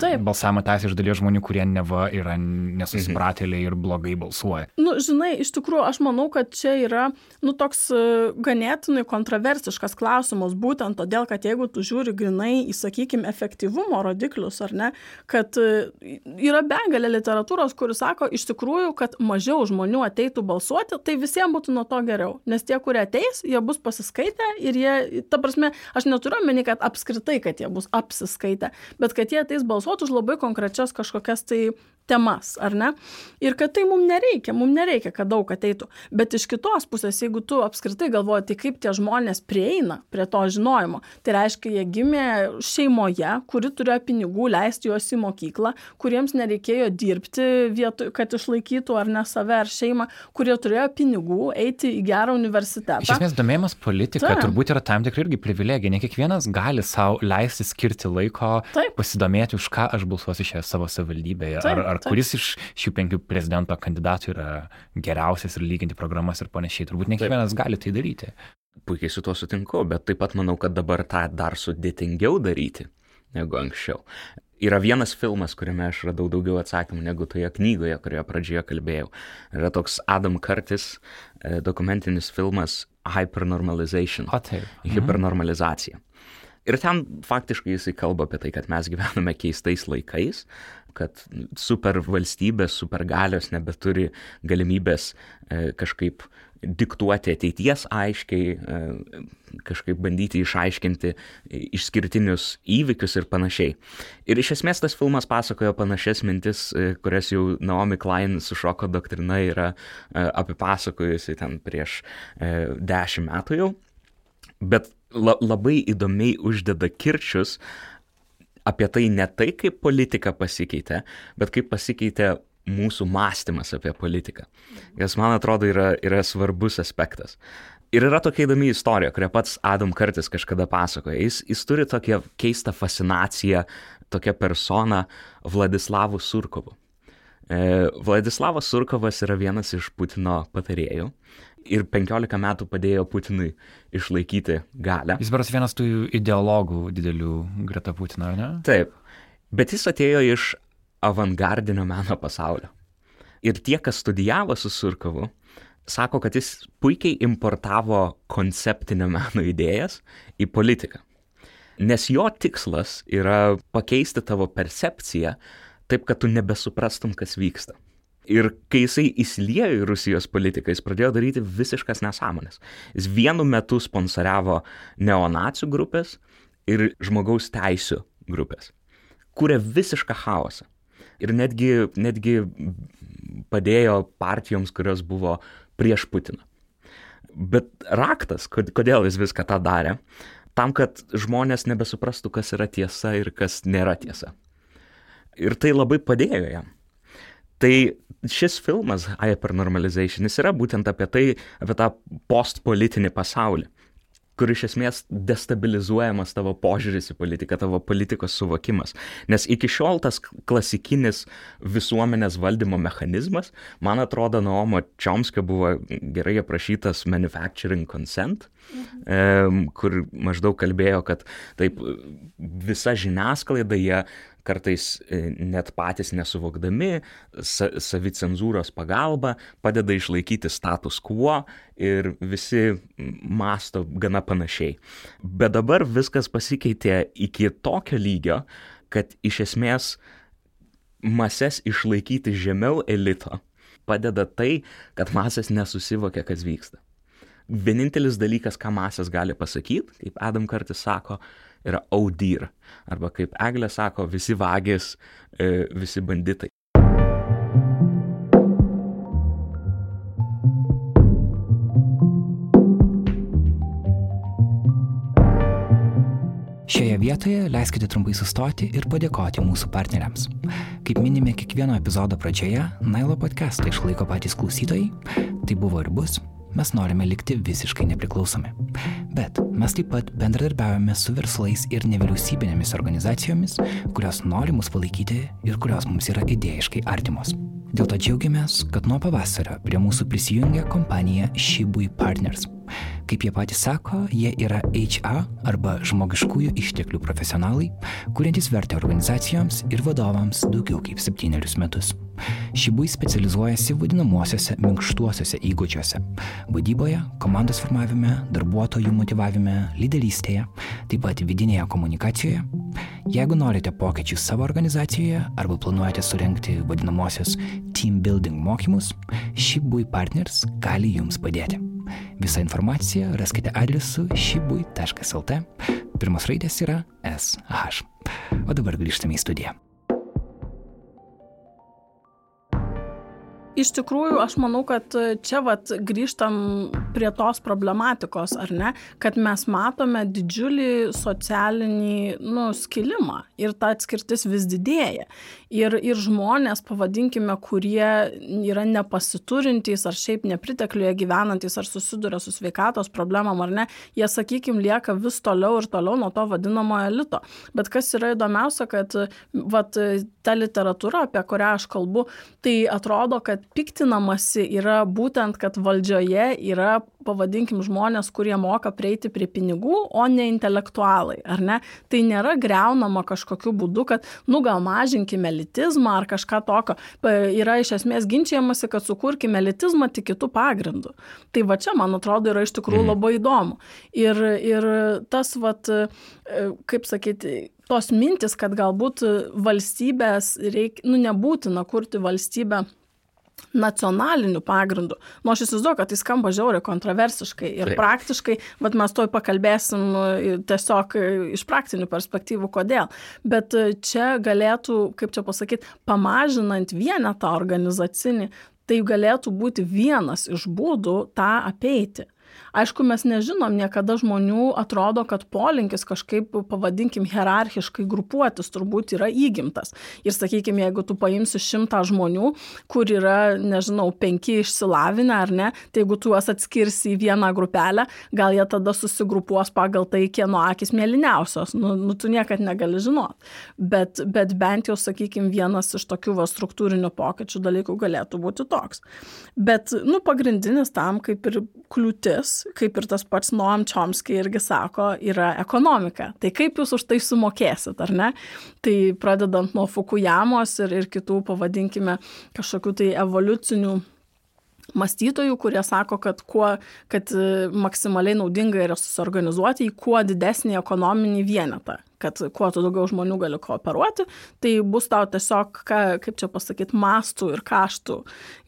taip. balsavimo teisę iš dalies žmonių, kurie neva yra nesusipratėliai mhm. ir blogai balsuoja. Nu, žinai, iš tikrųjų, aš manau, kad čia yra, nu, toks e, ganėtinai kontroversiškas klausimas, būtent todėl, kad jeigu tu žiūri grinai į, sakykime, efektyvumo rodiklį, rodiklius, ar ne, kad e, yra begalė literatūros, kuris sako iš tikrųjų, kad mažiau žmonių ateitų balsuoti, tai visiems būtų nuo to geriau. Nes tie, kurie ateis, jie bus pasiskaitę ir jie, ta prasme, aš neturiu omeny, kad apskritai, kad jie bus apsiskaitę, bet kad jie ateis balsuoti už labai konkrečias kažkokias tai temas, ar ne? Ir kad tai mums nereikia, mums nereikia, kad daug ateitų. Bet iš kitos pusės, jeigu tu apskritai galvoji, tai kaip tie žmonės prieina prie to žinojimo, tai reiškia, jie gimė šeimoje, kuri turėjo pinigų leisti juos į mokyklą, kuriems nereikėjo dirbti, vietoj, kad išlaikytų ar ne save ar šeimą, kurie turėjo pinigų eiti į gerą universitetą. Iš esmės, domėjimas politika Ta. turbūt yra tam tikra irgi privilegija. Ne kiekvienas gali savo leisti skirti laiko, Taip. pasidomėti, už ką aš balsuosiu šioje savo savivaldybėje. Taip. Ar, ar Taip. kuris iš šių penkių prezidento kandidatų yra geriausias ir lyginti programas ir panašiai. Turbūt ne kiekvienas gali tai daryti. Puikiai su tuo sutinku, bet taip pat manau, kad dabar tą dar sudėtingiau daryti negu anksčiau. Yra vienas filmas, kuriame aš radau daugiau atsakymų negu toje knygoje, kurioje pradžioje kalbėjau. Yra toks Adam Curtis e, dokumentinis filmas Hypernormalization. O taip. Mhm. Hipernormalizacija. Ir ten faktiškai jisai kalba apie tai, kad mes gyvename keistais laikais, kad supervalstybės, supergalios nebeturi galimybės e, kažkaip diktuoti ateities aiškiai, e, kažkaip bandyti išaiškinti išskirtinius įvykius ir panašiai. Ir iš esmės tas filmas pasakojo panašias mintis, e, kurias jau Naomi Klein su šoko doktrina yra apipasakojusi ten prieš dešimt metų jau. Bet la, labai įdomiai uždeda kirčius apie tai ne tai, kaip politika pasikeitė, bet kaip pasikeitė mūsų mąstymas apie politiką. Kas man atrodo yra, yra svarbus aspektas. Ir yra tokia įdomi istorija, kurią pats Adam Kartis kažkada pasakoja. Jis, jis turi tokią keistą fascinaciją, tokią personą Vladislavu Surkovu. E, Vladislavas Surkovas yra vienas iš Putino patarėjų ir 15 metų padėjo Putinui išlaikyti galę. Jis beras vienas tų ideologų didelių greta Putino, ar ne? Taip, bet jis atėjo iš avangardinio meno pasaulio. Ir tie, kas studijavo su Surkovu, sako, kad jis puikiai importavo konceptinio meno idėjas į politiką. Nes jo tikslas yra pakeisti tavo percepciją taip, kad tu nebesuprastum, kas vyksta. Ir kai jisai įsiliejo į Rusijos politiką, jis pradėjo daryti visiškas nesąmonės. Jis vienu metu sponsoriavo neonacijų grupės ir žmogaus teisų grupės. Kūrė visišką chaosą. Ir netgi, netgi padėjo partijoms, kurios buvo prieš Putiną. Bet raktas, kodėl jis viską tą darė, tam, kad žmonės nebesuprastų, kas yra tiesa ir kas nėra tiesa. Ir tai labai padėjo jam Tai šis filmas Hypernormalization jis yra būtent apie tai, apie tą postpolitinį pasaulį kur iš esmės destabilizuojamas tavo požiūris į politiką, tavo politikos suvokimas. Nes iki šiol tas klasikinis visuomenės valdymo mechanizmas, man atrodo, Naomo Čiomskio buvo gerai aprašytas manufacturing consent, mhm. kur maždaug kalbėjo, kad taip visa žiniasklaida jie kartais e, net patys nesuvokdami, sa savicenzūros pagalba padeda išlaikyti status quo ir visi masto gana panašiai. Bet dabar viskas pasikeitė iki tokio lygio, kad iš esmės mases išlaikyti žemiau elito padeda tai, kad masės nesusivokia, kas vyksta. Vienintelis dalykas, ką masės gali pasakyti, kaip Adam kartais sako, yra audyr. Arba kaip Eglė sako, visi vagis, e, visi banditai. Šioje vietoje leiskite trumpai sustoti ir padėkoti mūsų partneriams. Kaip minime kiekvieno epizodo pradžioje, Nailo podcastą išlaiko patys klausytojai, tai buvo ir bus mes norime likti visiškai nepriklausomi. Bet mes taip pat bendradarbiaujame su verslais ir nevyriausybinėmis organizacijomis, kurios nori mus palaikyti ir kurios mums yra idėjiškai artimos. Dėl to džiaugiamės, kad nuo pavasario prie mūsų prisijungia kompanija Shibui Partners. Kaip jie patys sako, jie yra HR arba žmogiškųjų išteklių profesionalai, kuriantys vertę organizacijoms ir vadovams daugiau kaip septynerius metus. Šibui specializuojasi vadinamuosiuose minkštuosiuose įgūdžiuose - vadyboje, komandos formavime, darbuotojų motivavime, lyderystėje, taip pat vidinėje komunikacijoje. Jeigu norite pokyčių savo organizacijoje arba planuojate surenkti vadinamuosius team building mokymus, Šibui Partners gali jums padėti. Visą informaciją raskite adresu šibui.lt. Pirmas raidės yra SH. O dabar grįžtame į studiją. Iš tikrųjų, aš manau, kad čia vat grįžtam prie tos problematikos, ar ne, kad mes matome didžiulį socialinį, nu, skilimą ir ta atskirtis vis didėja. Ir, ir žmonės, pavadinkime, kurie yra nepasiturintys ar šiaip nepritekliuje gyvenantys ar susiduria su sveikatos problemam ar ne, jie, sakykime, lieka vis toliau ir toliau nuo to vadinamojo elito. Bet kas yra įdomiausia, kad vat, ta literatūra, apie kurią aš kalbu, tai atrodo, kad piktinamasi yra būtent, kad valdžioje yra, pavadinkim, žmonės, kurie moka prieiti prie pinigų, o ne intelektualai, ar ne? Tai nėra greunama kažkokiu būdu, kad, nu, gal mažinkime elitizmą ar kažką tokio. Yra iš esmės ginčiamasi, kad sukurkime elitizmą tik kitų pagrindų. Tai va čia, man atrodo, yra iš tikrųjų mhm. labai įdomu. Ir, ir tas, vat, kaip sakyti, tos mintis, kad galbūt valstybės reikia, nu, nebūtina kurti valstybę nacionaliniu pagrindu. Nu, aš įsivaizduoju, kad tai skamba žiauriai kontroversiškai ir praktiškai, bet mes toj pakalbėsim e, tiesiog iš praktinių perspektyvų, kodėl. Bet e, čia galėtų, kaip čia pasakyti, pamažinant vienetą organizacinį, tai galėtų būti vienas iš būdų tą apeiti. Aišku, mes nežinom, niekada žmonių atrodo, kad polinkis kažkaip, pavadinkim, hierarchiškai grupuotis turbūt yra įgimtas. Ir sakykime, jeigu tu paimsi šimtą žmonių, kur yra, nežinau, penki išsilavinę ar ne, tai jeigu tu juos atskirsi į vieną grupelę, gal jie tada susigrupuos pagal tai, kieno akis mėlyniausios. Nu, nu tu niekad negali žinoti. Bet, bet bent jau, sakykime, vienas iš tokių va struktūrinių pokyčių dalykų galėtų būti toks. Bet, nu, pagrindinis tam kaip ir kliūtis kaip ir tas pats Noam Chomsky irgi sako, yra ekonomika. Tai kaip jūs už tai sumokėsit, ar ne? Tai pradedant nuo Fukuyamos ir, ir kitų, pavadinkime, kažkokių tai evoliucinių mąstytojų, kurie sako, kad, kuo, kad e, maksimaliai naudinga yra susiorganizuoti į kuo didesnį ekonominį vienetą, kad kuo tu daugiau žmonių gali kooperuoti, tai bus tau tiesiog, ką, kaip čia pasakyti, mastų ir kaštų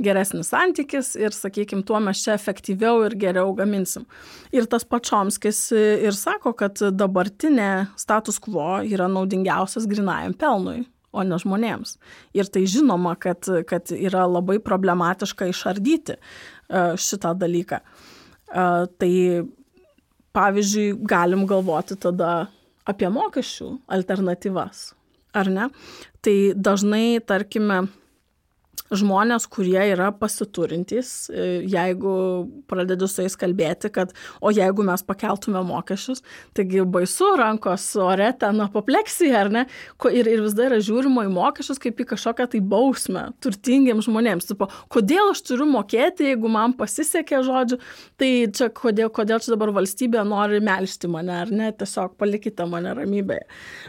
geresnis santykis ir, sakykime, tuo mes čia efektyviau ir geriau gaminsim. Ir tas pačiomskis ir sako, kad dabartinė status quo yra naudingiausias grinajam pelnui o ne žmonėms. Ir tai žinoma, kad, kad yra labai problematiška išardyti e, šitą dalyką. E, tai pavyzdžiui, galim galvoti tada apie mokesčių alternatyvas, ar ne? Tai dažnai, tarkime, žmonės, kurie yra pasiturintys, e, jeigu pradedi su jais kalbėti, kad o jeigu mes pakeltume mokesčius, taigi baisu rankos ore ten apopleksija, ar ne? Ir, ir vis dar yra žiūrima į mokesčius kaip į kažkokią tai bausmę turtingiems žmonėms. Tipo, kodėl aš turiu mokėti, jeigu man pasisekė žodžiu, tai čia kodėl, kodėl čia dabar valstybė nori melšti mane, ar ne? Tiesiog palikite mane ramybėje.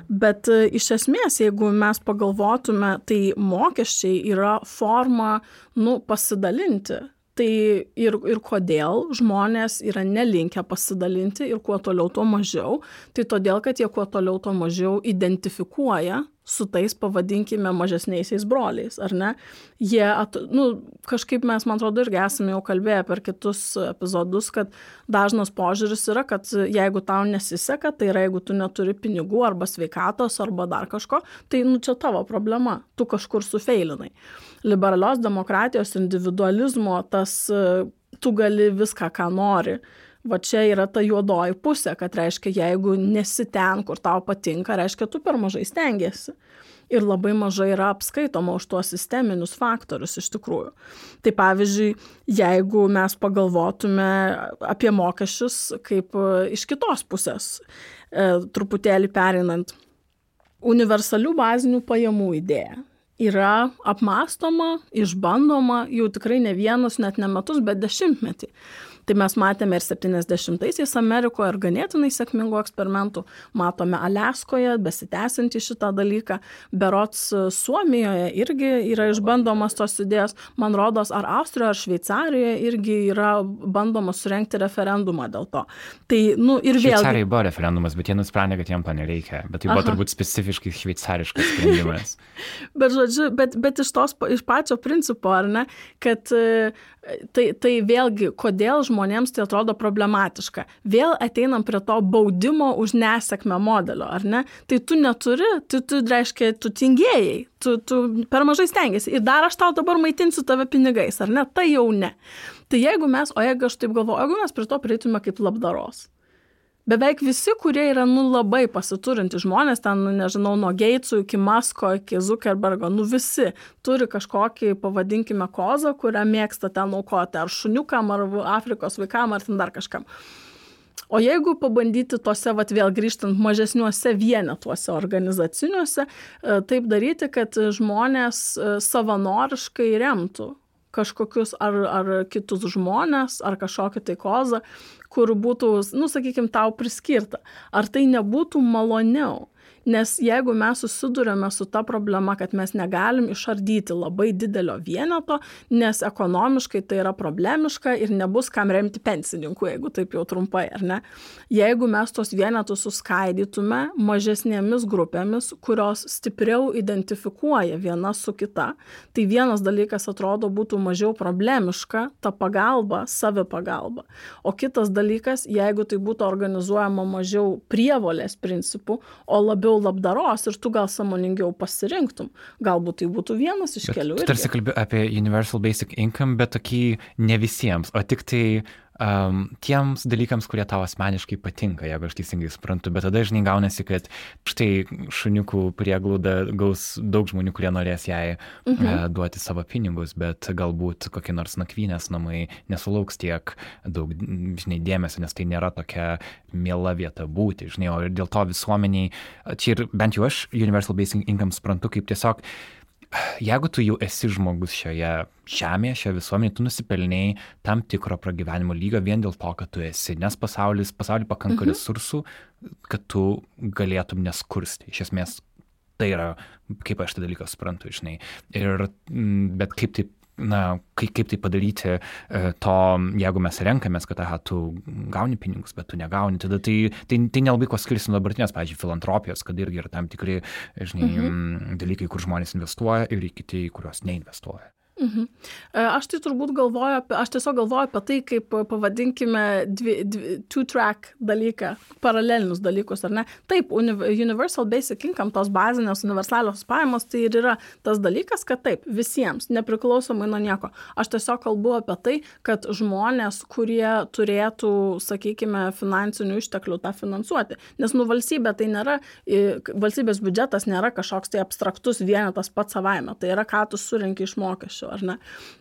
Bet e, iš esmės, jeigu mes pagalvotume, tai mokesčiai yra forma, nu, pasidalinti. Tai ir, ir kodėl žmonės yra nelinkę pasidalinti ir kuo toliau, tuo mažiau. Tai todėl, kad jie kuo toliau, tuo mažiau identifikuoja su tais, pavadinkime, mažesniaisiais broliais, ar ne? Jie, at, nu, kažkaip mes, man atrodo, irgi esame jau kalbėję per kitus epizodus, kad dažnas požiūris yra, kad jeigu tau nesiseka, tai yra, jeigu tu neturi pinigų arba sveikatos arba dar kažko, tai, nu, čia tavo problema, tu kažkur sufeilinai liberalios demokratijos individualizmo tas tu gali viską, ką nori. Va čia yra ta juodoji pusė, kad reiškia, jeigu nesi ten, kur tau patinka, reiškia, tu per mažai stengiasi. Ir labai mažai yra apskaitoma už tuos sisteminius faktorius iš tikrųjų. Tai pavyzdžiui, jeigu mes pagalvotume apie mokesčius kaip iš kitos pusės, e, truputėlį perinant, universalių bazinių pajamų idėja yra apmąstoma, išbandoma jau tikrai ne vienus, net ne metus, bet dešimtmetį. Tai mes matėme ir 70-aisiais Amerikoje ir ganėtinai sėkmingų eksperimentų, matome Aleskoje besitęsiantį šitą dalyką, berots Suomijoje irgi yra išbandomas tos idėjos, man rodos, ar Austrijoje, ar Šveicarijoje irgi yra bandoma surenkti referendumą dėl to. Tai, nu, ir vėl. Šveicarijai buvo referendumas, bet jie nusprendė, kad jiem to nereikia, bet tai buvo Aha. turbūt specifiškai šveicariškas sprendimas. bet, žodžiu, bet, bet iš, tos, iš pačio principo, ar ne, kad tai, tai vėlgi, kodėl žmonėms tai atrodo problematiška. Vėl ateinam prie to baudimo už nesėkmę modelio, ar ne? Tai tu neturi, tu, tu reiškia, tu tingėjai, tu, tu per mažai stengiasi ir dar aš tau dabar maitinsiu tave pinigais, ar ne? Tai jau ne. Tai jeigu mes, o jeigu aš taip galvoju, jeigu mes prie to prieitume kaip labdaros, beveik visi, kurie yra, nu, labai pasiturinti žmonės, ten, nu, nežinau, nuo Geitsų iki Masko, iki Zuckerbergo, nu, visi turi kažkokį, pavadinkime, kozą, kurią mėgsta ten aukoti, ar šuniukam, ar Afrikos vaikam, ar ten dar kažkam. O jeigu pabandyti tose, vat vėl grįžtant, mažesniuose vienetuose organizaciniuose, e, taip daryti, kad žmonės e, savanoriškai remtų kažkokius ar, ar kitus žmonės, ar kažkokį tai kozą, kur būtų, nu, sakykime, tau priskirta. Ar tai nebūtų maloniau? Nes jeigu mes susidurėme su ta problema, kad mes negalim išardyti labai didelio vieneto, nes ekonomiškai tai yra problemiška ir nebus kam remti pensininkų, jeigu taip jau trumpai, ar ne? Jeigu mes tos vienetus suskaidytume mažesnėmis grupėmis, kurios stipriau identifikuoja viena su kita, tai vienas dalykas atrodo būtų mažiau problemiška, ta pagalba, savipagalba. O kitas dalykas, jeigu tai būtų organizuojama mažiau prievolės principų, o labiau daugiau labdaros ir tu gal samoningiau pasirinktum. Galbūt tai būtų vienas iš kelių. Tu tarsi kalbi apie Universal Basic Income, bet tokį ne visiems, o tik tai um, tiems dalykams, kurie tau asmeniškai patinka, jeigu aš teisingai suprantu, bet tada žinai gaunasi, kad štai šuniukų prieglauda gaus daug žmonių, kurie norės jai mhm. uh, duoti savo pinigus, bet galbūt kokie nors nakvynės namai nesulauks tiek daug, žinai, dėmesio, nes tai nėra tokia miela vieta būti, žinai, o dėl to visuomeniai, čia ir bent jau aš Universal Basic Income suprantu kaip tiesiog jeigu tu jau esi žmogus šioje žemėje, šioje visuomenėje, tu nusipelniai tam tikro pragyvenimo lygio vien dėl to, kad tu esi, nes pasaulis, pasaulyje pakanka mhm. resursų, kad tu galėtum neskursti. Iš esmės, tai yra, kaip aš tą dalyką suprantu, žinai. Ir, bet kaip tai na, kaip, kaip tai padaryti, e, to, jeigu mes renkamės, kad, aha, tu gauni pinigus, bet tu negauni, tada tai, tai, tai nelabai ko skiriasi nuo dabartinės, pavyzdžiui, filantropijos, kad irgi yra tam tikri, žinai, mhm. dalykai, kur žmonės investuoja ir kiti, kuriuos neinvestuoja. Mhm. E, aš tai turbūt galvoju apie, aš tiesiog galvoju apie tai, kaip pavadinkime dvi, dvi, two track dalyką, paralelinius dalykus, ar ne? Taip, universal basic income, tos bazinės universalios pajamos, tai ir yra tas dalykas, kad taip, visiems, nepriklausomai nuo nieko. Aš tiesiog kalbu apie tai, kad žmonės, kurie turėtų, sakykime, finansinių išteklių tą finansuoti, nes nu valstybė tai nėra, valstybės biudžetas nėra kažkoks tai abstraktus vienetas pats savaime, tai yra ką tu surinki iš mokesčių mokesčių, ar ne?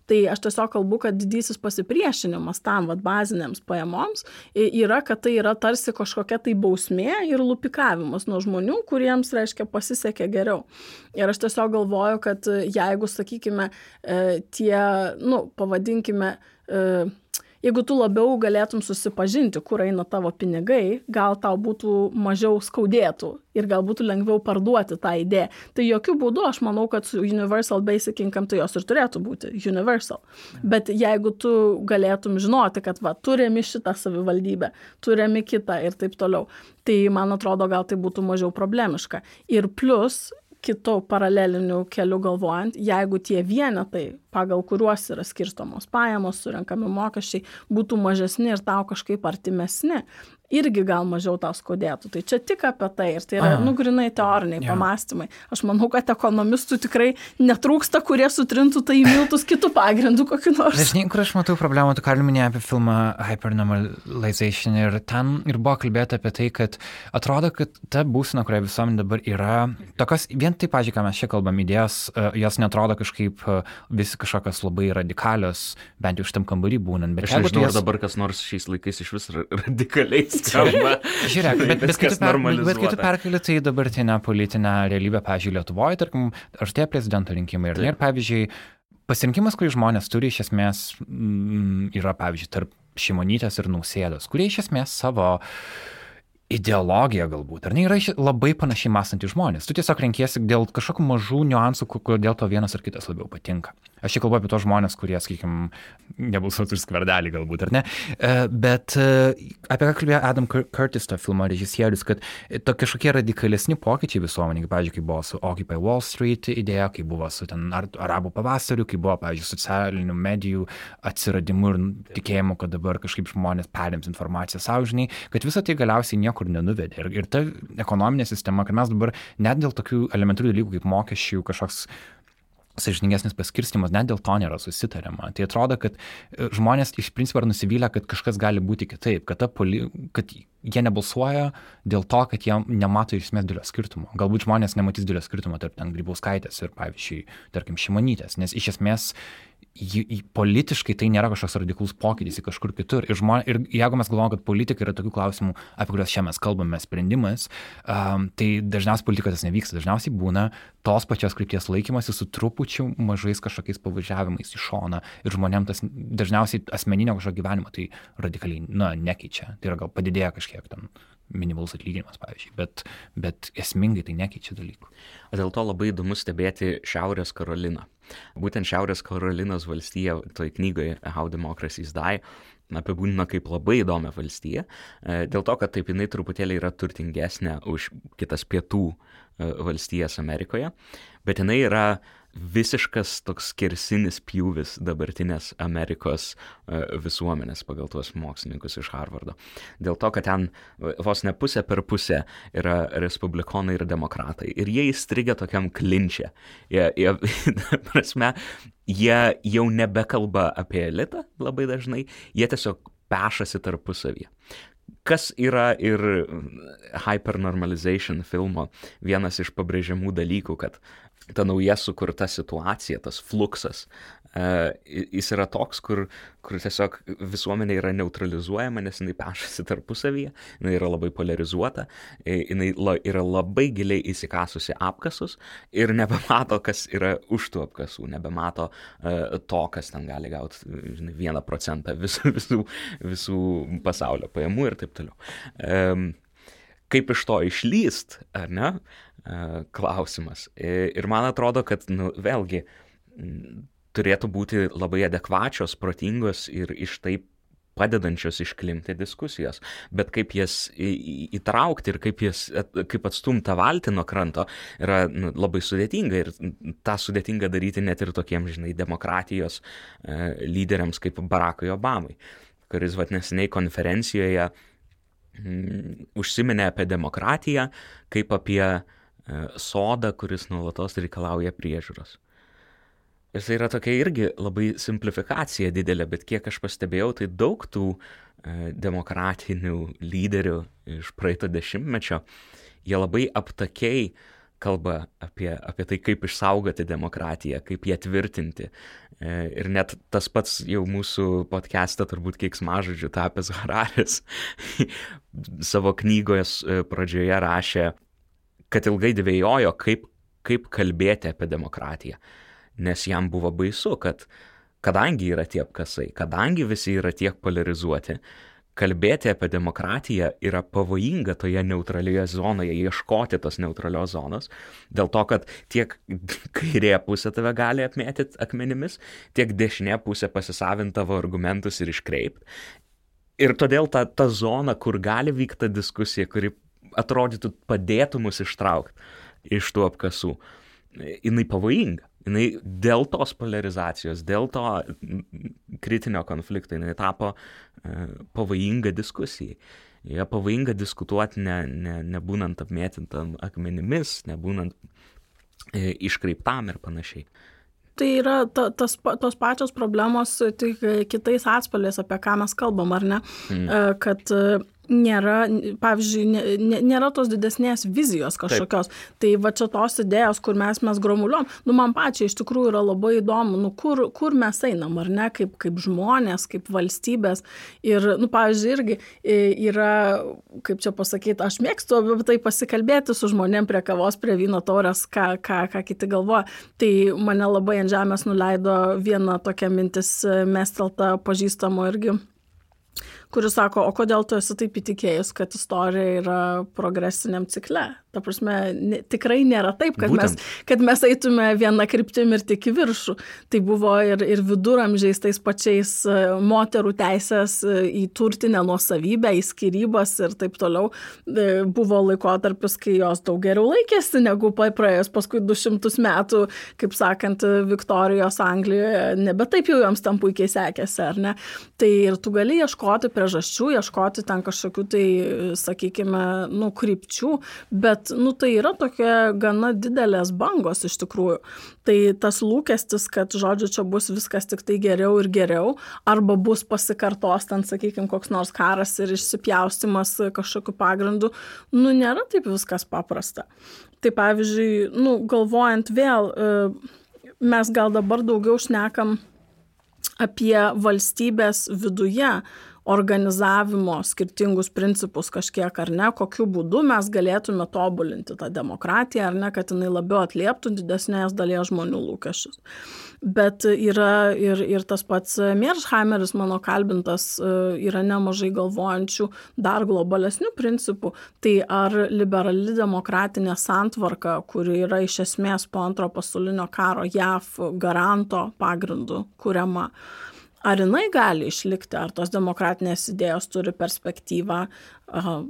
Tai aš tiesiog kalbu, kad didysis pasipriešinimas tam, vad, baziniams pajamoms yra, kad tai yra tarsi kažkokia tai bausmė ir lupikavimas nuo žmonių, kuriems, reiškia, pasisekė geriau. Ir aš tiesiog galvoju, kad jeigu, sakykime, e, tie, nu, pavadinkime, e, jeigu tu labiau galėtum susipažinti, kur eina tavo pinigai, gal tau būtų mažiau skaudėtų ir gal būtų lengviau parduoti tą idėją. Tai jokių būdų aš manau, kad su Universal Basic Income tai jos ir turėtų būti Universal. Bet jeigu tu galėtum žinoti, kad va, turėmi šitą savivaldybę, turėmi kitą ir taip toliau, tai man atrodo, gal tai būtų mažiau problemiška. Ir plus kitu paraleliniu keliu galvojant, jeigu tie vienetai, pagal kuriuos yra skirstomos pajamos, surenkami mokesčiai, būtų mažesni ir tau kažkaip artimesni, irgi gal mažiau tau skaudėtų. Tai čia tik apie tai ir tai yra, nu, grinai teoriniai ja. pamastymai. Aš manau, kad ekonomistų tikrai netrūksta, kurie sutrintų tai į miltus kitų pagrindų kokiu nors. Dažnai, kur aš matau problemą, tu kalbinė apie filmą Hypernormalization ir ten ir buvo kalbėta apie tai, kad atrodo, kad ta būsena, kurioje visuomenė dabar yra, tokios, vien taip, pažiūrėk, ką mes čia kalbam, idėjas, e, jos netrodo kažkaip e, visi kažkokios labai radikalios, bent jau šitam kambarį būnant. Bet aš nežinau, ar dabar kas nors šiais laikais iš vis radikaliai skamba. Žiūrėk, bet, bet, kai per, bet kai tu perkeli tai dabartinę politinę realybę, pavyzdžiui, Lietuvoje, tarkim, artėja prezidento rinkimai ir, ir pavyzdžiui, pasirinkimas, kurį žmonės turi iš esmės mm, yra, pavyzdžiui, tarp šimonytės ir nausėdos, kurie iš esmės savo ideologija galbūt, ar ne, yra labai panašiai mąstantys žmonės. Tu tiesiog renkiesi dėl kažkokių mažų niuansų, kodėl to vienas ar kitas labiau patinka. Aš čia kalbu apie tos žmonės, kurie, sakykime, nebulsuotų ir skverdelį galbūt, ar ne. E, bet e, apie ką kalbėjo Adam Curtis, to filmo režisierius, kad to kažkokie radikalesni pokyčiai visuomenė, pavyzdžiui, kai buvo su Occupy Wall Street idėja, kai buvo su ten arabų pavasariu, kai buvo, pavyzdžiui, socialinių medijų atsiradimu ir tikėjimu, kad dabar kažkaip žmonės perims informaciją saužiniai, kad visą tai galiausiai niekur nenuvedė. Ir, ir ta ekonominė sistema, kad mes dabar net dėl tokių elementarių dalykų kaip mokesčių kažkoks sąžiningesnis paskirstimas, net dėl to nėra susitariama. Tai atrodo, kad e, žmonės iš principo yra nusivylę, kad kažkas gali būti kitaip, kad, poli, kad jie nebalsuoja dėl to, kad jie nemato iš esmės didelio skirtumo. Galbūt žmonės nematys didelio skirtumo tarp ten grybauskaitės ir, pavyzdžiui, tarkim, šimonytės, nes iš esmės politiškai tai nėra kažkoks radikalus pokytis į kažkur kitur. Ir, žmonė, ir jeigu mes galvojame, kad politika yra tokių klausimų, apie kuriuos šiandien mes kalbame, sprendimas, um, tai dažniausiai politika tas nevyksta. Dažniausiai būna tos pačios krypties laikymasi su trupučiu mažais kažkokiais pavažiavimais į šoną. Ir žmonėms tas dažniausiai asmeninio kažkokio gyvenimo tai radikaliai, na, nekeičia. Tai yra gal padidėja kažkiek ten minimalus atlyginimas, pavyzdžiui, bet, bet esmingai tai nekeičia dalykų. Dėl to labai įdomu stebėti Šiaurės Karoliną. Būtent Šiaurės Karolinos valstija toj knygoje How Democracies Die apibūdina kaip labai įdomią valstiją, e, dėl to, kad taip jinai truputėlį yra turtingesnė už kitas pietų e, valstijas Amerikoje, bet jinai yra visiškas toks kersinis pjūvis dabartinės Amerikos e, visuomenės pagal tuos mokslininkus iš Harvardo. Dėl to, kad ten vos ne pusė per pusę yra respublikonai ir demokratai. Ir jie įstrigę tokiam klinčią. Jie, jie, prasme, jie jau nebekalba apie elitą labai dažnai, jie tiesiog pešasi tarpusavyje. Kas yra ir hypernormalization filmo vienas iš pabrėžiamų dalykų, kad ta nauja sukurta situacija, tas fluksas, uh, jis yra toks, kur, kur tiesiog visuomenė yra neutralizuojama, nes jinai pešasi tarpusavyje, jinai yra labai polarizuota, jinai la, yra labai giliai įsikasusi apkasus ir nebemato, kas yra už tų apkasų, nebemato uh, to, kas ten gali gauti žinai, vieną procentą visų, visų, visų pasaulio pajamų ir taip toliau. Um, kaip iš to išlyst, ar ne, klausimas. Ir man atrodo, kad, nu, vėlgi, turėtų būti labai adekvačios, protingos ir iš taip padedančios išklimti diskusijos, bet kaip jas įtraukti ir kaip, jas, kaip atstumti valtį nuo kranto yra nu, labai sudėtinga ir tą sudėtinga daryti net ir tokiems, žinai, demokratijos e, lyderiams kaip Barackui Obamai, kuris vat neseniai konferencijoje mm, užsiminė apie demokratiją kaip apie e, sodą, kuris nuolatos reikalauja priežiūros. Ir tai yra tokia irgi labai simplifikacija didelė, bet kiek aš pastebėjau, tai daug tų e, demokratinių lyderių iš praeito dešimtmečio, jie labai aptakiai kalba apie, apie tai, kaip išsaugoti demokratiją, kaip ją tvirtinti. E, ir net tas pats jau mūsų podcast'e turbūt kiek smažodžių tapęs Hararis savo knygos e, pradžioje rašė, kad ilgai dvėjojo, kaip, kaip kalbėti apie demokratiją nes jam buvo baisu, kad kadangi yra tie apkasai, kadangi visi yra tiek polarizuoti, kalbėti apie demokratiją yra pavojinga toje neutralioje zonoje, ieškoti tos neutralios zonos, dėl to, kad tiek kairė pusė tave gali apmėtyti akmenimis, tiek dešinė pusė pasisavinti tavo argumentus ir iškreipti. Ir todėl ta, ta zona, kur gali vykti diskusija, kuri atrodytų padėtų mus ištraukti iš tų apkasų, jinai pavojinga jinai dėl tos polarizacijos, dėl to kritinio konflikto, jinai tapo e, pavojinga diskusijai. Jie pavojinga diskutuoti ne, ne, nebūnant apmėtintam akmenimis, nebūnant e, iškreiptam ir panašiai. Tai yra ta, tas, tos pačios problemos, tik kitais atspalviais, apie ką mes kalbam, ar ne? Mm. E, kad nėra, pavyzdžiui, nė, nėra tos didesnės vizijos kažkokios. Tai va čia tos idėjos, kur mes mes gromuliuom, nu man pačiai iš tikrųjų yra labai įdomu, nu kur, kur mes einam, ar ne, kaip, kaip žmonės, kaip valstybės. Ir, nu, pavyzdžiui, irgi yra, kaip čia pasakyti, aš mėgstu apie tai pasikalbėti su žmonėm prie kavos, prie vyno taurės, ką, ką, ką kiti galvoja. Tai mane labai ant žemės nuleido viena tokia mintis mestelta pažįstamo irgi kuris sako, o kodėl tu esi taip įtikėjęs, kad istorija yra progresiniam cikle? Ta prasme, ne, tikrai nėra taip, kad mes, kad mes eitume vieną kryptim ir tik į viršų. Tai buvo ir, ir viduramžiais tais pačiais e, moterų teisės e, į turtinę nuosavybę, į skirybas ir taip toliau. E, buvo laikotarpis, kai jos daug geriau laikėsi negu praėjus paskui 200 metų, kaip sakant, Viktorijos Anglijoje. Nebe taip jau joms tam puikiai sekėsi, ar ne? Tai ir tu gali ieškoti priežasčių, ieškoti ten kažkokių tai, sakykime, nu, krypčių, bet nu, tai yra tokia gana didelės bangos iš tikrųjų. Tai tas lūkestis, kad, žodžiu, čia bus viskas tik tai geriau ir geriau, arba bus pasikartos ten, sakykime, koks nors karas ir išsipjaustimas kažkokiu pagrindu, nu, nėra taip viskas paprasta. Tai pavyzdžiui, nu, galvojant vėl, e, mes gal dabar daugiau šnekam apie valstybės viduje organizavimo skirtingus principus kažkiek ar ne, kokiu būdu mes galėtume tobulinti tą demokratiją ar ne, kad jinai labiau atlieptų didesnės dalies žmonių lūkesčius. Bet yra ir, ir tas pats Mearsheimeris, mano kalbintas, yra nemažai galvojančių dar globalesnių principų. Tai ar liberali demokratinė santvarka, kuri yra iš esmės po antro pasaulinio karo JAV garanto pagrindu kuriama, ar jinai gali išlikti, ar tos demokratinės idėjos turi perspektyvą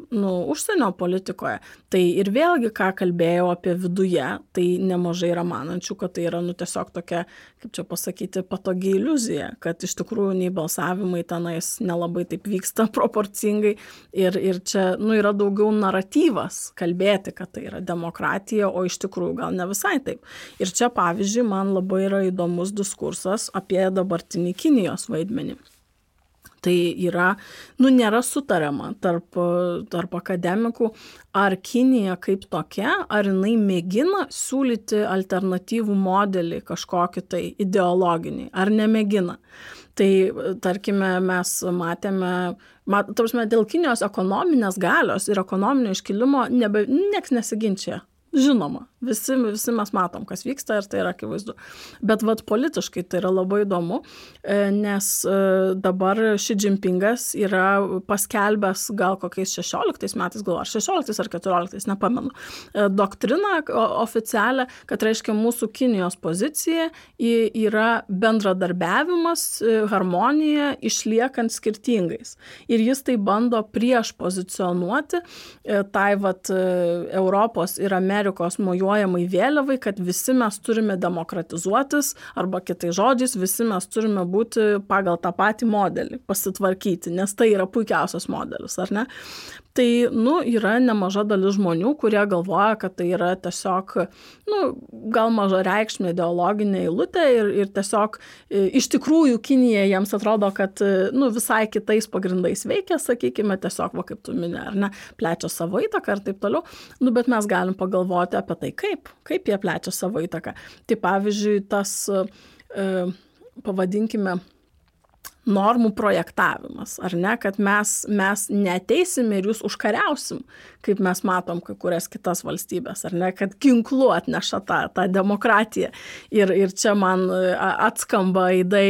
nu, užsienio politikoje. Tai ir vėlgi, ką kalbėjau apie viduje, tai nemažai yra manančių, kad tai yra nu, tiesiog tokia, kaip čia pasakyti, patogi iliuzija, kad iš tikrųjų nei balsavimai tenais nelabai taip vyksta proporcingai ir, ir čia nu, yra daugiau naratyvas kalbėti, kad tai yra demokratija, o iš tikrųjų gal ne visai taip. Ir čia, pavyzdžiui, man labai yra įdomus diskursas apie dabartinį Kinijos vaidmenį tai yra, nu, nėra sutariama tarp, tarp akademikų, ar Kinija kaip tokia, ar jinai mėgina siūlyti alternatyvų modelį kažkokį tai ideologinį, ar nemėgina. Tai, tarkime, mes matėme, mat, tarpsime, dėl Kinijos ekonominės galios ir ekonominio iškilimo nebe, nieks nesiginčia žinoma visi visi mes matom kas vyksta ir tai yra akivaizdu. Bet vat politiškai tai yra labai įdomu e, nes e, dabar ši džimpingas yra paskelbęs gal kokiais šešioliktais metais gal ar šešioliktais ar keturioliktais nepamenu e, doktriną oficialią kad reiškia mūsų kinijos pozicija yra bendradarbiavimas harmonija išliekant skirtingais. Ir jis tai bando prieš pozicionuoti tai vat europos ir amerikos mojuojamai mojuojamai vėliavai, kad visi mes turime demokratizuotis, arba kitai žodžiais, visi mes turime būti pagal tą patį modelį, pasitvarkyti, nes tai yra puikiausias modelis, ar ne? Tai, nu, yra nemaža dalis žmonių, kurie galvoja, kad tai yra tiesiog, nu, gal maža reikšmė ideologinė eilutė ir, ir tiesiog e, iš tikrųjų Kinija jiems atrodo, kad, e, nu, visai kitais pagrindais veikia, sakykime, tiesiog, va, kaip tu minė, ar ne, plečia savo įtaką ir taip toliau, nu, bet mes galim pagalvoti apie tai, kaip, kaip jie plečia savo įtaką. Tai pavyzdžiui, tas, e, pavadinkime, normų projektavimas, ar ne, kad mes, mes neteisim ir jūs užkariausim, kaip mes matom kai kurias kitas valstybės, ar ne, kad ginklu atneša tą, tą demokratiją. Ir, ir čia man atskamba įdai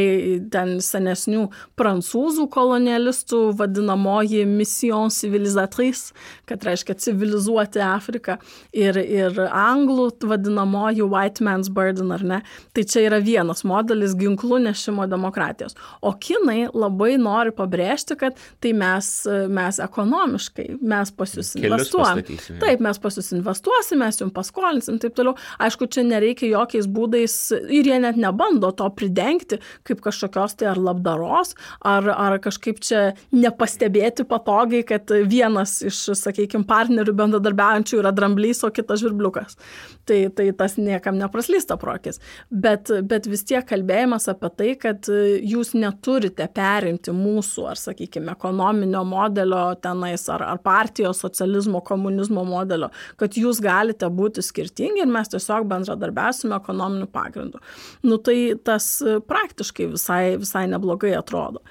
ten senesnių prancūzų kolonialistų vadinamoji mission civilizatrice, kad reiškia civilizuoti Afriką, ir, ir anglų vadinamoji white man's burden, ar ne. Tai čia yra vienas modelis ginklu nešimo demokratijos. O kinai labai nori pabrėžti, kad tai mes, mes ekonomiškai, mes pas jūs investuojam. Taip, mes pas jūs investuosim, mes jums paskolinsim, taip toliau. Aišku, čia nereikia jokiais būdais ir jie net nebando to pridengti kaip kažkokios tai ar labdaros, ar, ar kažkaip čia nepastebėti patogiai, kad vienas iš, sakykime, partnerių bendradarbiaujančių yra dramblys, o kitas žvirbliukas. Tai, tai tas niekam nepraslysta prokis. Bet, bet vis tiek kalbėjimas apie tai, kad jūs neturite perimti mūsų, ar sakykime, ekonominio modelio tenais, ar, ar partijos, socializmo, komunizmo modelio, kad jūs galite būti skirtingi ir mes tiesiog bendradarbiausime ekonominiu pagrindu. Nu tai tas praktiškai visai, visai neblogai atrodo.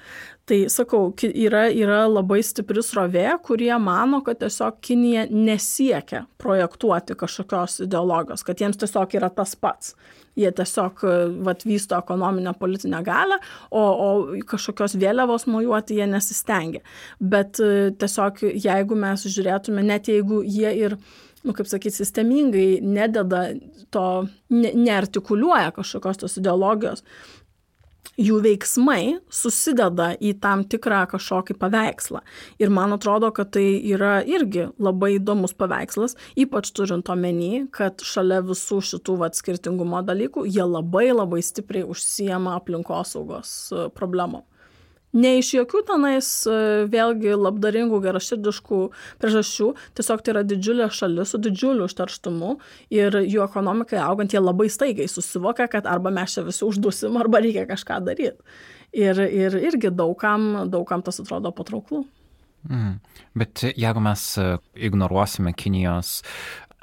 Tai sakau, yra, yra labai stipri srovė, kurie mano, kad tiesiog Kinija nesiekia projektuoti kažkokios ideologijos, kad jiems tiesiog yra tas pats jie tiesiog vat vysto ekonominę politinę galią o o kažkokios vėliavos mojuoti jie nesistengia bet tiesiog jeigu mes žiūrėtume net jeigu jie ir nu kaip sakyt sistemingai nededa to ne neartikuliuoja kažkokios tos ideologijos jų veiksmai susideda į tam tikrą kažkokį paveikslą. Ir man atrodo, kad tai yra irgi labai įdomus paveikslas, ypač turint omeny, kad šalia visų šitų vat, skirtingumo dalykų jie labai labai stipriai užsijama aplinkosaugos e, problemom ne iš jokių tenais e, vėlgi labdaringų geraširdiškų priežasčių tiesiog tai yra didžiulė šalis su didžiuliu užterštumu ir jų ekonomikai augant jie labai staigiai susivokia kad arba mes čia visi uždusim arba reikia kažką daryt ir ir irgi daug kam daug kam tas atrodo patrauklu Mm. Bet jeigu mes e, ignoruosime Kinijos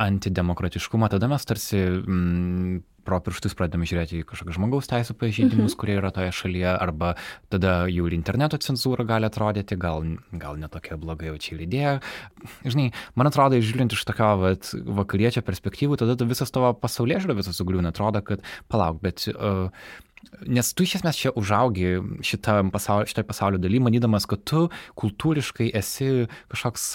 antidemokratiškumą, tada mes tarsi mm, pro pirštus pradedame žiūrėti į kažkokius žmogaus teisų pažeidimus, mhm. kurie yra toje šalyje, arba tada jau ir interneto cenzūra gali atrodyti, gal, gal netokia bloga jau čia ir idėja. Žinai, man atrodo, žiūrint iš tokio vat, vakariečio perspektyvų, tada visas tavo pasaulyje žiūrė visas sugriūna, atrodo, kad palauk, bet uh, Nes tu iš esmės čia užaugi pasaulio, šitą pasaulio daly, manydamas, kad tu kultūriškai esi kažkoks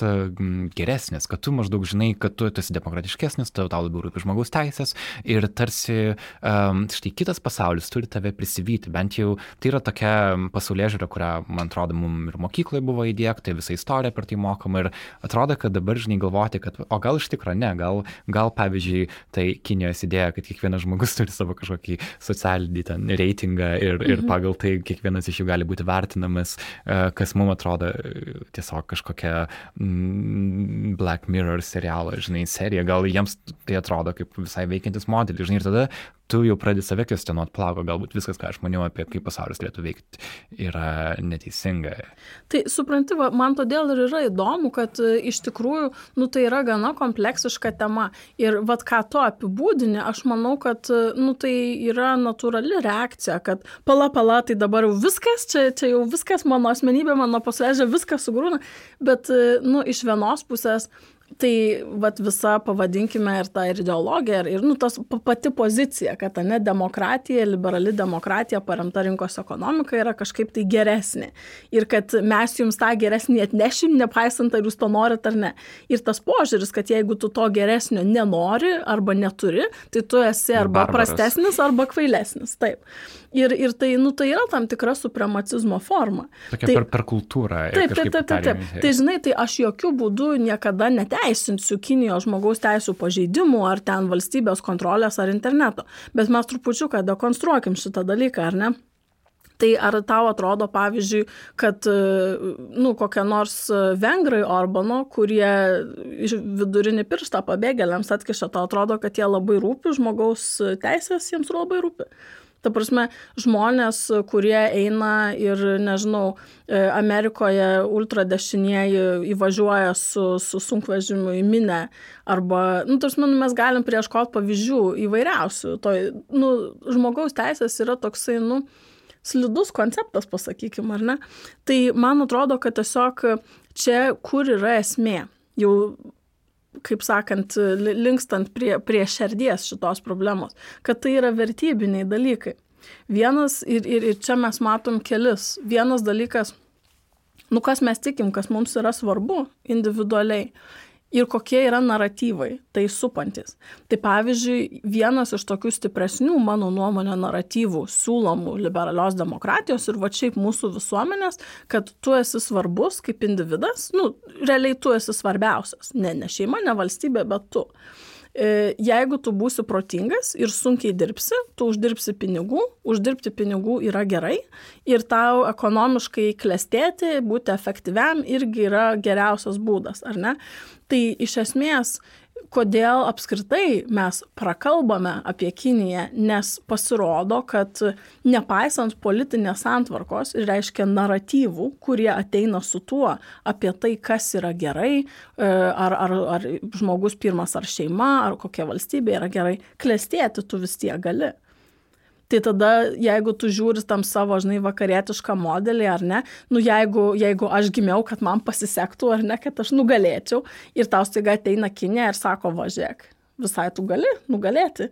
geresnis, kad tu maždaug žinai, kad tu esi demokratiškesnis, tau, tau labiau rūpi žmogaus teisės ir tarsi um, štai kitas pasaulis turi tave prisivyti. Bent jau tai yra tokia pasaulyje žiūra, kurią, man atrodo, mums ir mokykloje buvo įdėkta, visa istorija per tai mokama ir atrodo, kad dabar žinai galvoti, kad, o gal iš tikrųjų ne, gal, gal pavyzdžiui, tai Kinijos idėja, kad kiekvienas žmogus turi savo kažkokį socialinį ten reitingą ir, ir mhm. pagal tai kiekvienas iš jų gali būti vertinamas, e, kas mums atrodo e, tiesiog kažkokia mm, Black Mirror serialo, žinai, serija, gal jiems tai atrodo kaip visai veikiantis modelis, žinai, ir tada tu jau pradedi save kvestionuoti, plauko, galbūt viskas, ką aš maniau apie kaip pasaulis turėtų veikti, yra neteisinga. Tai supranti, va, man todėl ir yra įdomu, kad e, iš tikrųjų, nu tai yra gana kompleksiška tema. Ir vad ką tu apibūdini, aš manau, kad, e, nu tai yra natūrali reakcija, kad pala pala, tai dabar jau viskas, čia, čia jau viskas mano asmenybė, mano pasvežė, viskas sugrūna. Bet, e, nu, iš vienos pusės, tai vat visa pavadinkime ir ta ir ideologija ir, ir nu, tas pati pozicija, kad ta ne demokratija, liberali demokratija paremta rinkos ekonomika yra kažkaip tai geresnė. Ir kad mes jums tą geresnį atnešim, nepaisant ar jūs to norit ar ne. Ir tas požiūris, kad jeigu tu to geresnio nenori arba neturi, tai tu esi arba Barbaras. prastesnis arba kvailesnis. Taip. Ir, ir tai, nu, tai yra tam tikra supremacizmo forma. Tokia tai, per, per kultūrą. Taip, taip, taip, taip, taip. Tai žinai, tai aš jokių būdų niekada neteisinsiu Kinijos žmogaus teisų pažeidimų ar ten valstybės kontrolės ar interneto. Bet mes trupučiuką dekonstruokim šitą dalyką, ar ne? Tai ar tau atrodo, pavyzdžiui, kad, nu, kokie nors vengrai Orbano, kurie vidurinį pirštą pabėgėliams atkiša, tau atrodo, kad jie labai rūpi, žmogaus teisės jiems labai rūpi. Ta prasme, žmonės, kurie eina ir, nežinau, e, Amerikoje ultradešinieji įvažiuoja su, su sunkvežimiu į minę, arba, nu, tarsi, nu, mes galim prieškoti pavyzdžių įvairiausių. To, nu, žmogaus teisės yra toksai, nu, slidus konceptas, pasakykime, ar ne? Tai man atrodo, kad tiesiog čia kur yra esmė. Jau kaip sakant, linkstant prie, prie šerdies šitos problemos, kad tai yra vertybiniai dalykai. Vienas, ir, ir, ir čia mes matom kelis. Vienas dalykas, nu kas mes tikim, kas mums yra svarbu individualiai ir kokie yra naratyvai tai supantis. Tai pavyzdžiui, vienas iš tokių stipresnių, mano nuomonė, naratyvų siūlomų liberalios demokratijos ir va šiaip mūsų visuomenės, kad tu esi svarbus kaip individas, nu, realiai tu esi svarbiausias. Ne, ne šeima, ne valstybė, bet tu. E, jeigu tu būsi protingas ir sunkiai dirbsi, tu uždirbsi pinigų, uždirbti pinigų yra gerai ir tau ekonomiškai klestėti, būti efektyviam irgi yra geriausias būdas, ar ne? Tai iš esmės kodėl apskritai mes prakalbame apie Kiniją, nes pasirodo, kad nepaisant politinės santvarkos ir reiškia naratyvų, kurie ateina su tuo apie tai, kas yra gerai, e, ar, ar, ar žmogus pirmas, ar šeima, ar kokia valstybė yra gerai, klestėti tu vis tiek gali tai tada jeigu tu žiūri tam savo, žinai, vakarietišką modelį ar ne, nu jeigu, jeigu aš gimiau, kad man pasisektų ar ne, kad aš nugalėčiau ir tau staiga ateina kinė ir sako, važiuok, visai tu gali nugalėti.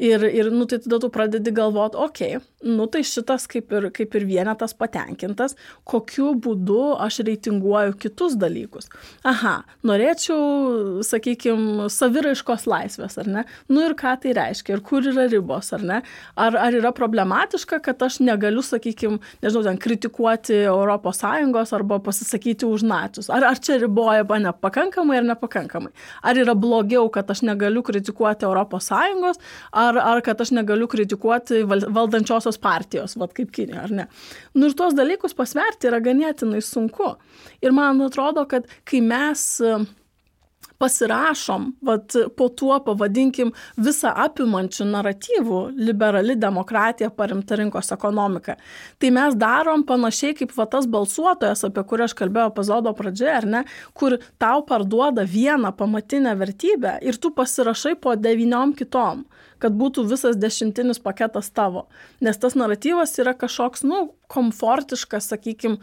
Ir, ir nu, tai tada tu pradedi galvoti, okei, okay, nu tai šitas kaip ir, kaip ir vienetas patenkintas, kokiu būdu aš reitinguoju kitus dalykus. Aha, norėčiau, sakykime, saviraiškos laisvės, ar ne? Nu ir ką tai reiškia, ir kur yra ribos, ar ne? Ar, ar yra problematiška, kad aš negaliu, sakykime, nežinau, ten kritikuoti ES arba pasisakyti už nacius? Ar, ar čia riboja mane pakankamai ar nepakankamai? Ar yra blogiau, kad aš negaliu kritikuoti ES, ar, ar kad aš negaliu kritikuoti valdančiosios partijos, vad kaip Kinė, ar ne. Nu ir tuos dalykus pasverti yra ganėtinai sunku. Ir man atrodo, kad kai mes pasirašom, vat, po tuo pavadinkim visą apimančių naratyvų liberali demokratija paremta rinkos ekonomika. Tai mes darom panašiai kaip va tas balsuotojas, apie kurį aš kalbėjau epizodo pradžioje, ar ne, kur tau parduoda vieną pamatinę vertybę ir tu pasirašai po devyniom kitom kad būtų visas dešimtinis paketas tavo. Nes tas naratyvas yra kažkoks, nu, komfortiškas, sakykime,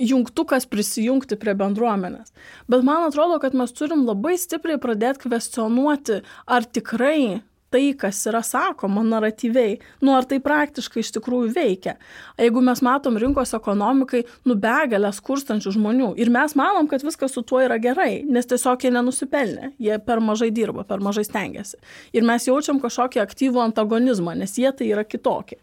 jungtukas prisijungti prie bendruomenės. Bet man atrodo, kad mes turim labai stipriai pradėti kvestionuoti, ar tikrai tai, kas yra sakoma naratyviai, nu ar tai praktiškai iš tikrųjų veikia. Jeigu mes matom rinkos ekonomikai, nu begalę skurstančių žmonių ir mes manom, kad viskas su tuo yra gerai, nes tiesiog jie nenusipelnė, jie per mažai dirba, per mažai stengiasi. Ir mes jaučiam kažkokį aktyvų antagonizmą, nes jie tai yra kitokie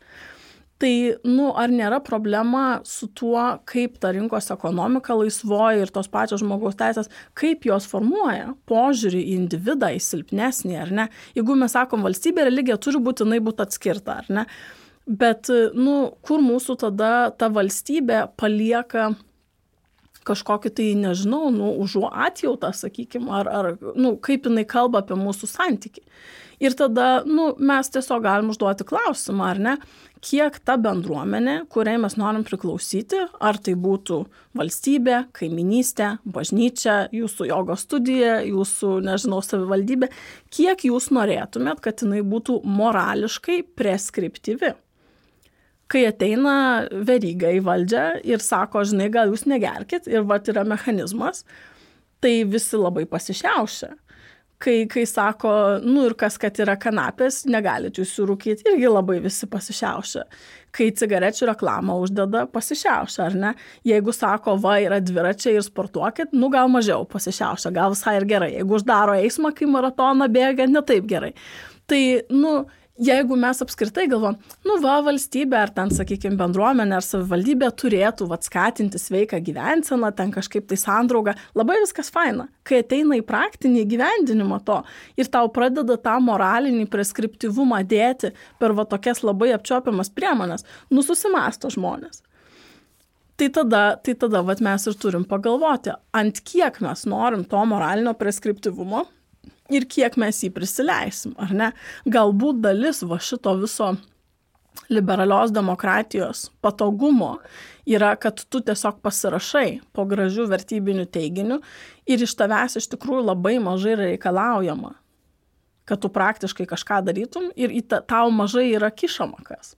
tai nu ar nėra problema su tuo kaip ta rinkos ekonomika laisvoji ir tos pačios žmogaus teisės kaip jos formuoja požiūrį į individą į silpnesnį ar ne jeigu mes sakom valstybė religija turi būtinai būt atskirta ar ne bet nu kur mūsų tada ta valstybė palieka kažkokį tai, nežinau, nu, užuo atjautą, sakykime, ar, ar, nu, kaip jinai kalba apie mūsų santyki. Ir tada, nu, mes tiesiog galim užduoti klausimą, ar ne, kiek ta bendruomenė, kuriai mes norim priklausyti, ar tai būtų valstybė, kaiminystė, bažnyčia, jūsų jogos studija, jūsų, nežinau, savivaldybė, kiek jūs norėtumėt, kad jinai būtų morališkai preskriptyvi. Kai ateina veryga į valdžią ir sako, žinai, gal jūs negerkit ir va yra mechanizmas, tai visi labai pasišiaušia kai kai sako nu ir kas kad yra kanapės negalit jūs jų rūkyt irgi labai visi pasišiaušia. Kai cigarečių reklamą uždeda pasišiaušia ar ne? Jeigu sako va yra dviračiai ir sportuokit nu gal mažiau pasišiaušia gal visai ir gerai. Jeigu uždaro eismą kai maratoną bėga ne taip gerai. Tai nu jeigu mes apskritai galvojam nu va valstybė ar ten sakykim bendruomenė ar savivaldybė turėtų vat skatinti sveiką gyvenseną ten kažkaip tai sandraugą labai viskas faina. Kai ateina į praktinį įgyvendinimą to ir tau pradeda tą moralinį preskriptyvumą dėti per va tokias labai apčiuopiamas priemones nu susimąsto žmonės. Tai tada tai tada vat mes ir turim pagalvoti ant kiek mes norim to moralinio preskriptyvumo ir kiek mes jį prisileisim, ar ne? Galbūt dalis va šito viso liberalios demokratijos patogumo yra, kad tu tiesiog pasirašai po gražių vertybinių teiginių ir iš tavęs iš tikrųjų labai mažai reikalaujama, kad tu praktiškai kažką darytum ir ta, tau mažai yra kišama kas.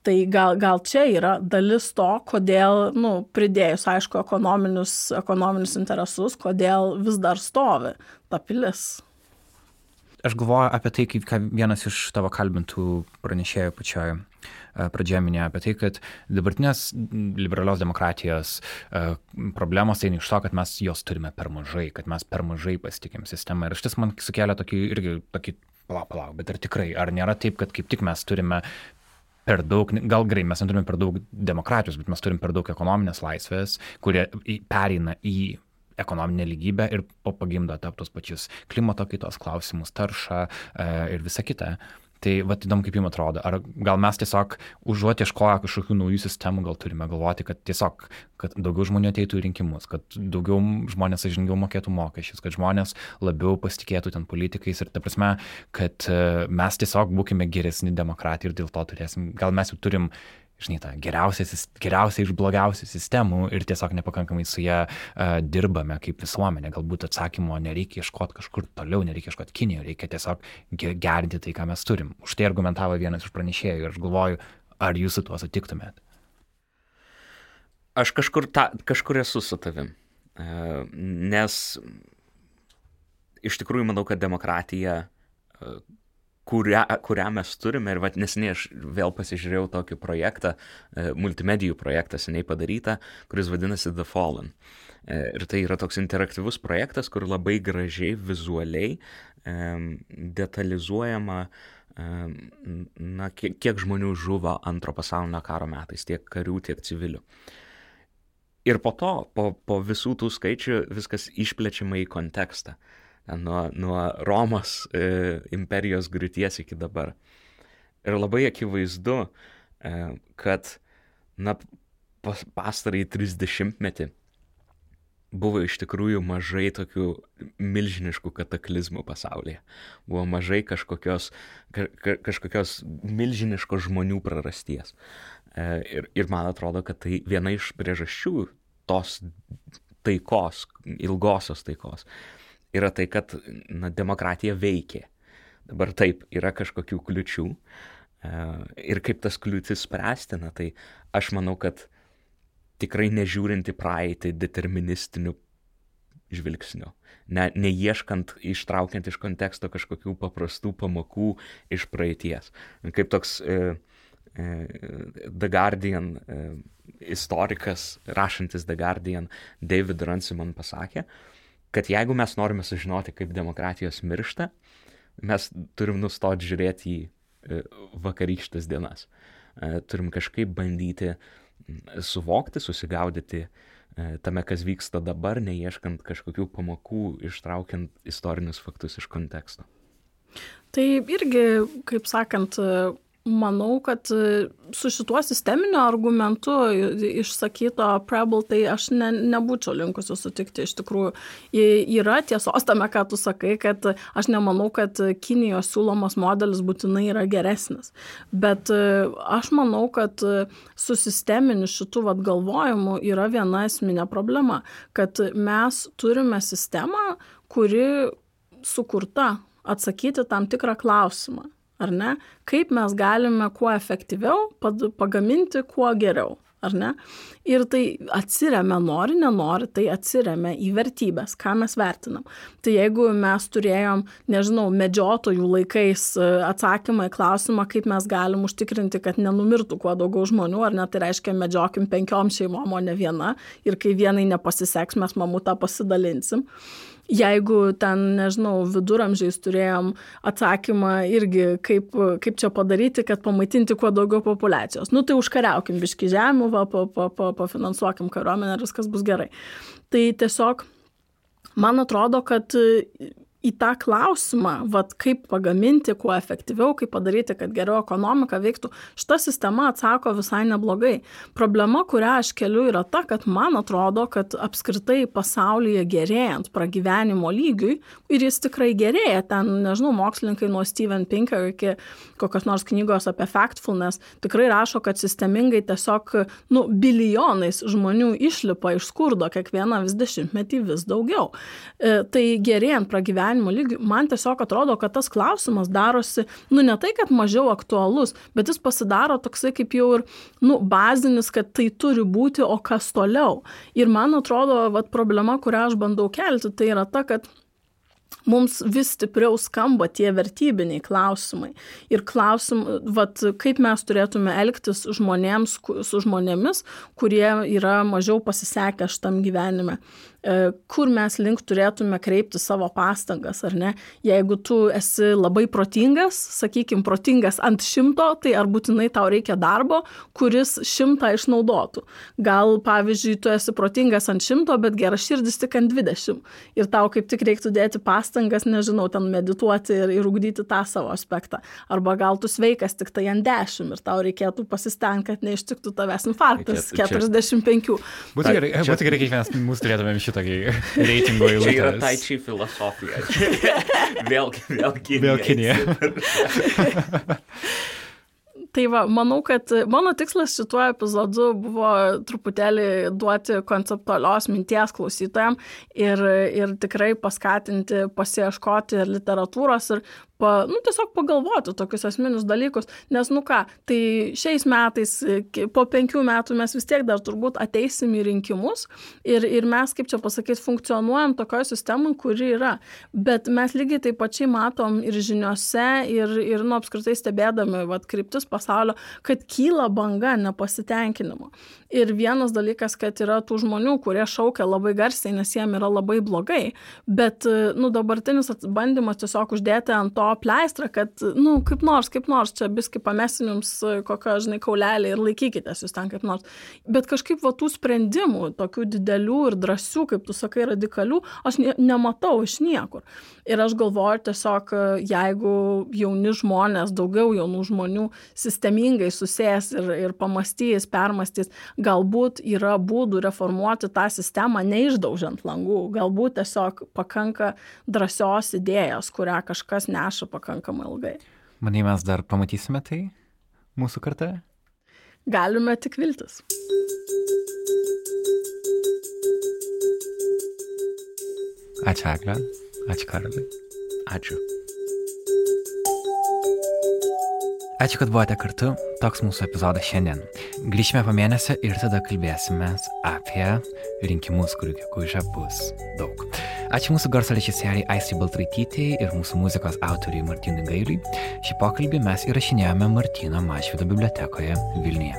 Tai gal, gal čia yra dalis to, kodėl, nu, pridėjus, aišku, ekonominius, ekonominius interesus, kodėl vis dar stovi ta pilis aš galvoju apie tai, kaip vienas iš tavo kalbintų pranešėjų pačioje pradžioje minėjo apie tai, kad dabartinės liberalios demokratijos problemos eina iš to, kad mes jos turime per mažai, kad mes per mažai pasitikim sistemą. Ir šis man sukelia tokį irgi tokį, palauk, palauk, bet ar tikrai, ar nėra taip, kad kaip tik mes turime per daug, gal gerai, mes neturime per daug demokratijos, bet mes turime per daug ekonominės laisvės, kurie pereina į ekonominę lygybę ir po pagimdo tap tos pačius klimato kaitos klausimus, taršą e, ir visa kita. Tai va įdomu, kaip jums atrodo, ar gal mes tiesiog užuot ieškoję kažkokių naujų sistemų, gal turime galvoti, kad tiesiog, kad daugiau žmonių ateitų į rinkimus, kad daugiau žmonės sąžiningiau mokėtų mokesčius, kad žmonės labiau pasitikėtų ten politikais ir ta prasme, kad e, mes tiesiog būkime geresni demokratai ir dėl to turėsim, gal mes jau turim žinai, tą geriausią, geriausią iš blogiausių sistemų ir tiesiog nepakankamai su ją uh, dirbame kaip visuomenė. Galbūt atsakymo nereikia ieškoti kažkur toliau, nereikia ieškoti Kinijoje, reikia tiesiog gerinti tai, ką mes turim. Už tai argumentavo vienas iš pranešėjų ir aš galvoju, ar jūs su tuo sutiktumėt. Aš kažkur, ta, kažkur esu su tavim. Uh, nes iš tikrųjų manau, kad demokratija uh, kurią, kurią mes turime. Ir vat nesiniai aš vėl pasižiūrėjau tokį projektą, e, multimedijų projektą seniai padarytą, kuris vadinasi The Fallen. E, ir tai yra toks interaktyvus projektas, kur labai gražiai, vizualiai detalizuojama na, kiek, kiek žmonių žuvo antro pasaulinio karo metais, tiek karių, tiek civilių. Ir po to, po, po visų tų skaičių, viskas išplečiama į kontekstą nuo, nuo Romos e, imperijos griūties iki dabar. Ir labai akivaizdu, e, kad na, pas, pastarai 30 metį buvo iš tikrųjų mažai tokių milžiniškų kataklizmų pasaulyje. Buvo mažai kažkokios, ka, ka, kažkokios milžiniškos žmonių prarasties. E, ir, ir man atrodo, kad tai viena iš priežasčių tos taikos, ilgosios taikos yra tai, kad na, demokratija veikia. Dabar taip, yra kažkokių kliučių e, ir kaip tas kliūtis spręsti, na tai aš manau, kad tikrai nežiūrint į praeitį deterministiniu žvilgsniu, ne, neieškant, ištraukiant iš konteksto kažkokių paprastų pamokų iš praeities. Kaip toks e, e, The Guardian e, istorikas, rašantis The Guardian, David Runciman pasakė, kad jeigu mes norime sužinoti, kaip demokratijos miršta, mes turim nustoti žiūrėti į e, vakarykštas dienas. E, turim kažkaip bandyti suvokti, susigaudyti e, tame, kas vyksta dabar, neieškant kažkokių pamokų, ištraukiant istorinius faktus iš konteksto. Tai irgi, kaip sakant, manau kad e, su šituo sisteminiu argumentu išsakyto Prebble, tai aš ne, nebūčiau linkusi sutikti. Iš tikrųjų, yra tiesos tame, ką tu sakai, kad aš nemanau, kad Kinijos siūlomas modelis būtinai yra geresnis. Bet e, aš manau, kad su sisteminiu šitų vat galvojimu yra viena esminė problema, kad mes turime sistemą, kuri sukurta atsakyti tam tikrą klausimą ar ne kaip mes galime kuo efektyviau pagaminti kuo geriau ar ne? Ir tai atsiriamia, nori, nenori, tai atsiriamia į vertybės, ką mes vertinam. Tai jeigu mes turėjom, nežinau, medžiotojų laikais e, atsakymą į klausimą, kaip mes galim užtikrinti, kad nenumirtų kuo daugiau žmonių, ar ne, tai reiškia medžiokim penkiom šeimom, o ne viena. Ir kai vienai nepasiseks, mes mamutą pasidalinsim jeigu ten, nežinau, viduramžiais turėjom atsakymą irgi, kaip, kaip čia padaryti, kad pamaitinti kuo daugiau populacijos. Nu tai užkariaukim biški žemų, va, pa, pa, pa, pafinansuokim kariuomenę ir viskas bus gerai. Tai tiesiog man atrodo, kad į tą klausimą, vat, kaip pagaminti kuo efektyviau, kaip padaryti, kad geriau ekonomika veiktų, šita sistema atsako visai neblogai. Problema, kurią aš keliu, yra ta, kad man atrodo, kad apskritai pasaulyje gerėjant pragyvenimo lygiui, ir jis tikrai gerėja, ten, nežinau, mokslininkai nuo Steven Pinker iki kokios nors knygos apie factfulness tikrai rašo, kad sistemingai tiesiog, nu, bilijonais žmonių išlipa iš skurdo kiekvieną vis dešimtmetį vis daugiau. E, tai gerėjant pragyvenimo gyvenimo lygių, man tiesiog atrodo, kad tas klausimas darosi, nu ne tai, kad mažiau aktualus, bet jis pasidaro toksai kaip jau ir, nu, bazinis, kad tai turi būti, o kas toliau. Ir man atrodo, vat, problema, kurią aš bandau kelti, tai yra ta, kad mums vis stipriau skamba tie vertybiniai klausimai. Ir klausim, vat, kaip mes turėtume elgtis žmonėms, su žmonėmis, kurie yra mažiau pasisekę šitam gyvenime. E, kur mes link turėtume kreipti savo pastangas, ar ne? Jeigu tu esi labai protingas, sakykime, protingas ant šimto, tai ar būtinai tau reikia darbo, kuris šimtą išnaudotų. Gal, pavyzdžiui, tu esi protingas ant šimto, bet geras širdis tik ant dvidešimt. Ir tau kaip tik reiktų dėti pastangas, nežinau, ten medituoti ir, ir ugdyti tą savo aspektą. Arba gal tu sveikas tik tai ant dešimt ir tau reikėtų pasistengti, kad neištiktų tavęs infarktas 45. Būtų gerai, gerai kiekvienas mūsų turėtume šitokį reitingo eilutę. Čia yra tai čia filosofija. vėl, vėl Kinija. Vėl Kinija. Tai va, manau, kad mano tikslas šituo epizodu buvo truputėlį duoti konceptualios minties klausytojams ir, ir tikrai paskatinti pasieškoti ir literatūros ir pa, nu, tiesiog pagalvoti tokius esminius dalykus, nes, nu ką, tai šiais metais, po penkių metų mes vis tiek dar turbūt ateisim į rinkimus ir, ir mes, kaip čia pasakyti, funkcionuojam tokioje sistemoje, kuri yra, bet mes lygiai taip pačiai matom ir žiniuose, ir, ir nu, apskritai stebėdami, vad, kryptis pasaulio, kad kyla banga nepasitenkinimo. Ir vienas dalykas, kad yra tų žmonių, kurie šaukia labai garsiai, nes jiem yra labai blogai, bet, nu, dabartinis bandymas tiesiog uždėti ant to pleistrą, kad, nu, kaip nors, kaip nors, čia biski pamesim jums kokio, žinai, kaulelį ir laikykitės jūs ten kaip nors. Bet kažkaip va tų sprendimų, tokių didelių ir drąsių, kaip tu sakai, radikalių, aš ne, nematau iš niekur. Ir aš galvoju tiesiog, jeigu jauni žmonės, daugiau jaunų žmonių sistemingai susės ir, ir pamastys, permastys, galbūt yra būdų reformuoti tą sistemą neišdaužiant langų, galbūt tiesiog pakanka drąsios idėjos, kurią kažkas neša pakankamai ilgai. Manai, mes dar pamatysime tai mūsų kartoje? Galime tik viltis. Ačiū, Eglė. Ačiū, Karolai. Ačiū. Ačiū, kad buvote kartu. Toks mūsų epizodas šiandien. Grįšime po mėnesio ir tada kalbėsime apie rinkimus, kurių gegužę bus daug. Ačiū mūsų garso režisieriai Aisai Baltraitytei ir mūsų muzikos autoriai Martinui Gailiui. Šį pokalbį mes įrašinėjome Martino Mašvido bibliotekoje Vilniuje.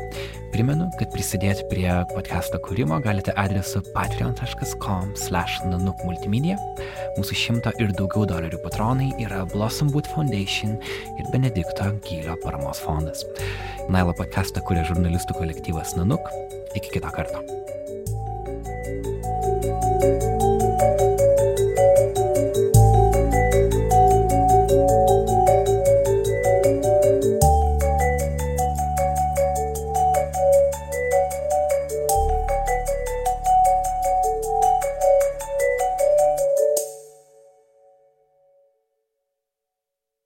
Primenu, kad prisidėti prie podcast'o kūrimo galite adresu patreon.com slash nanuk multimedia. Mūsų šimto ir daugiau dolerių patronai yra Blossom Wood Foundation ir Benedikto Gylio paramos fondas. Nailo podcast'ą kuria žurnalistų kolektyvas Nanuk. Iki kito karto. thank you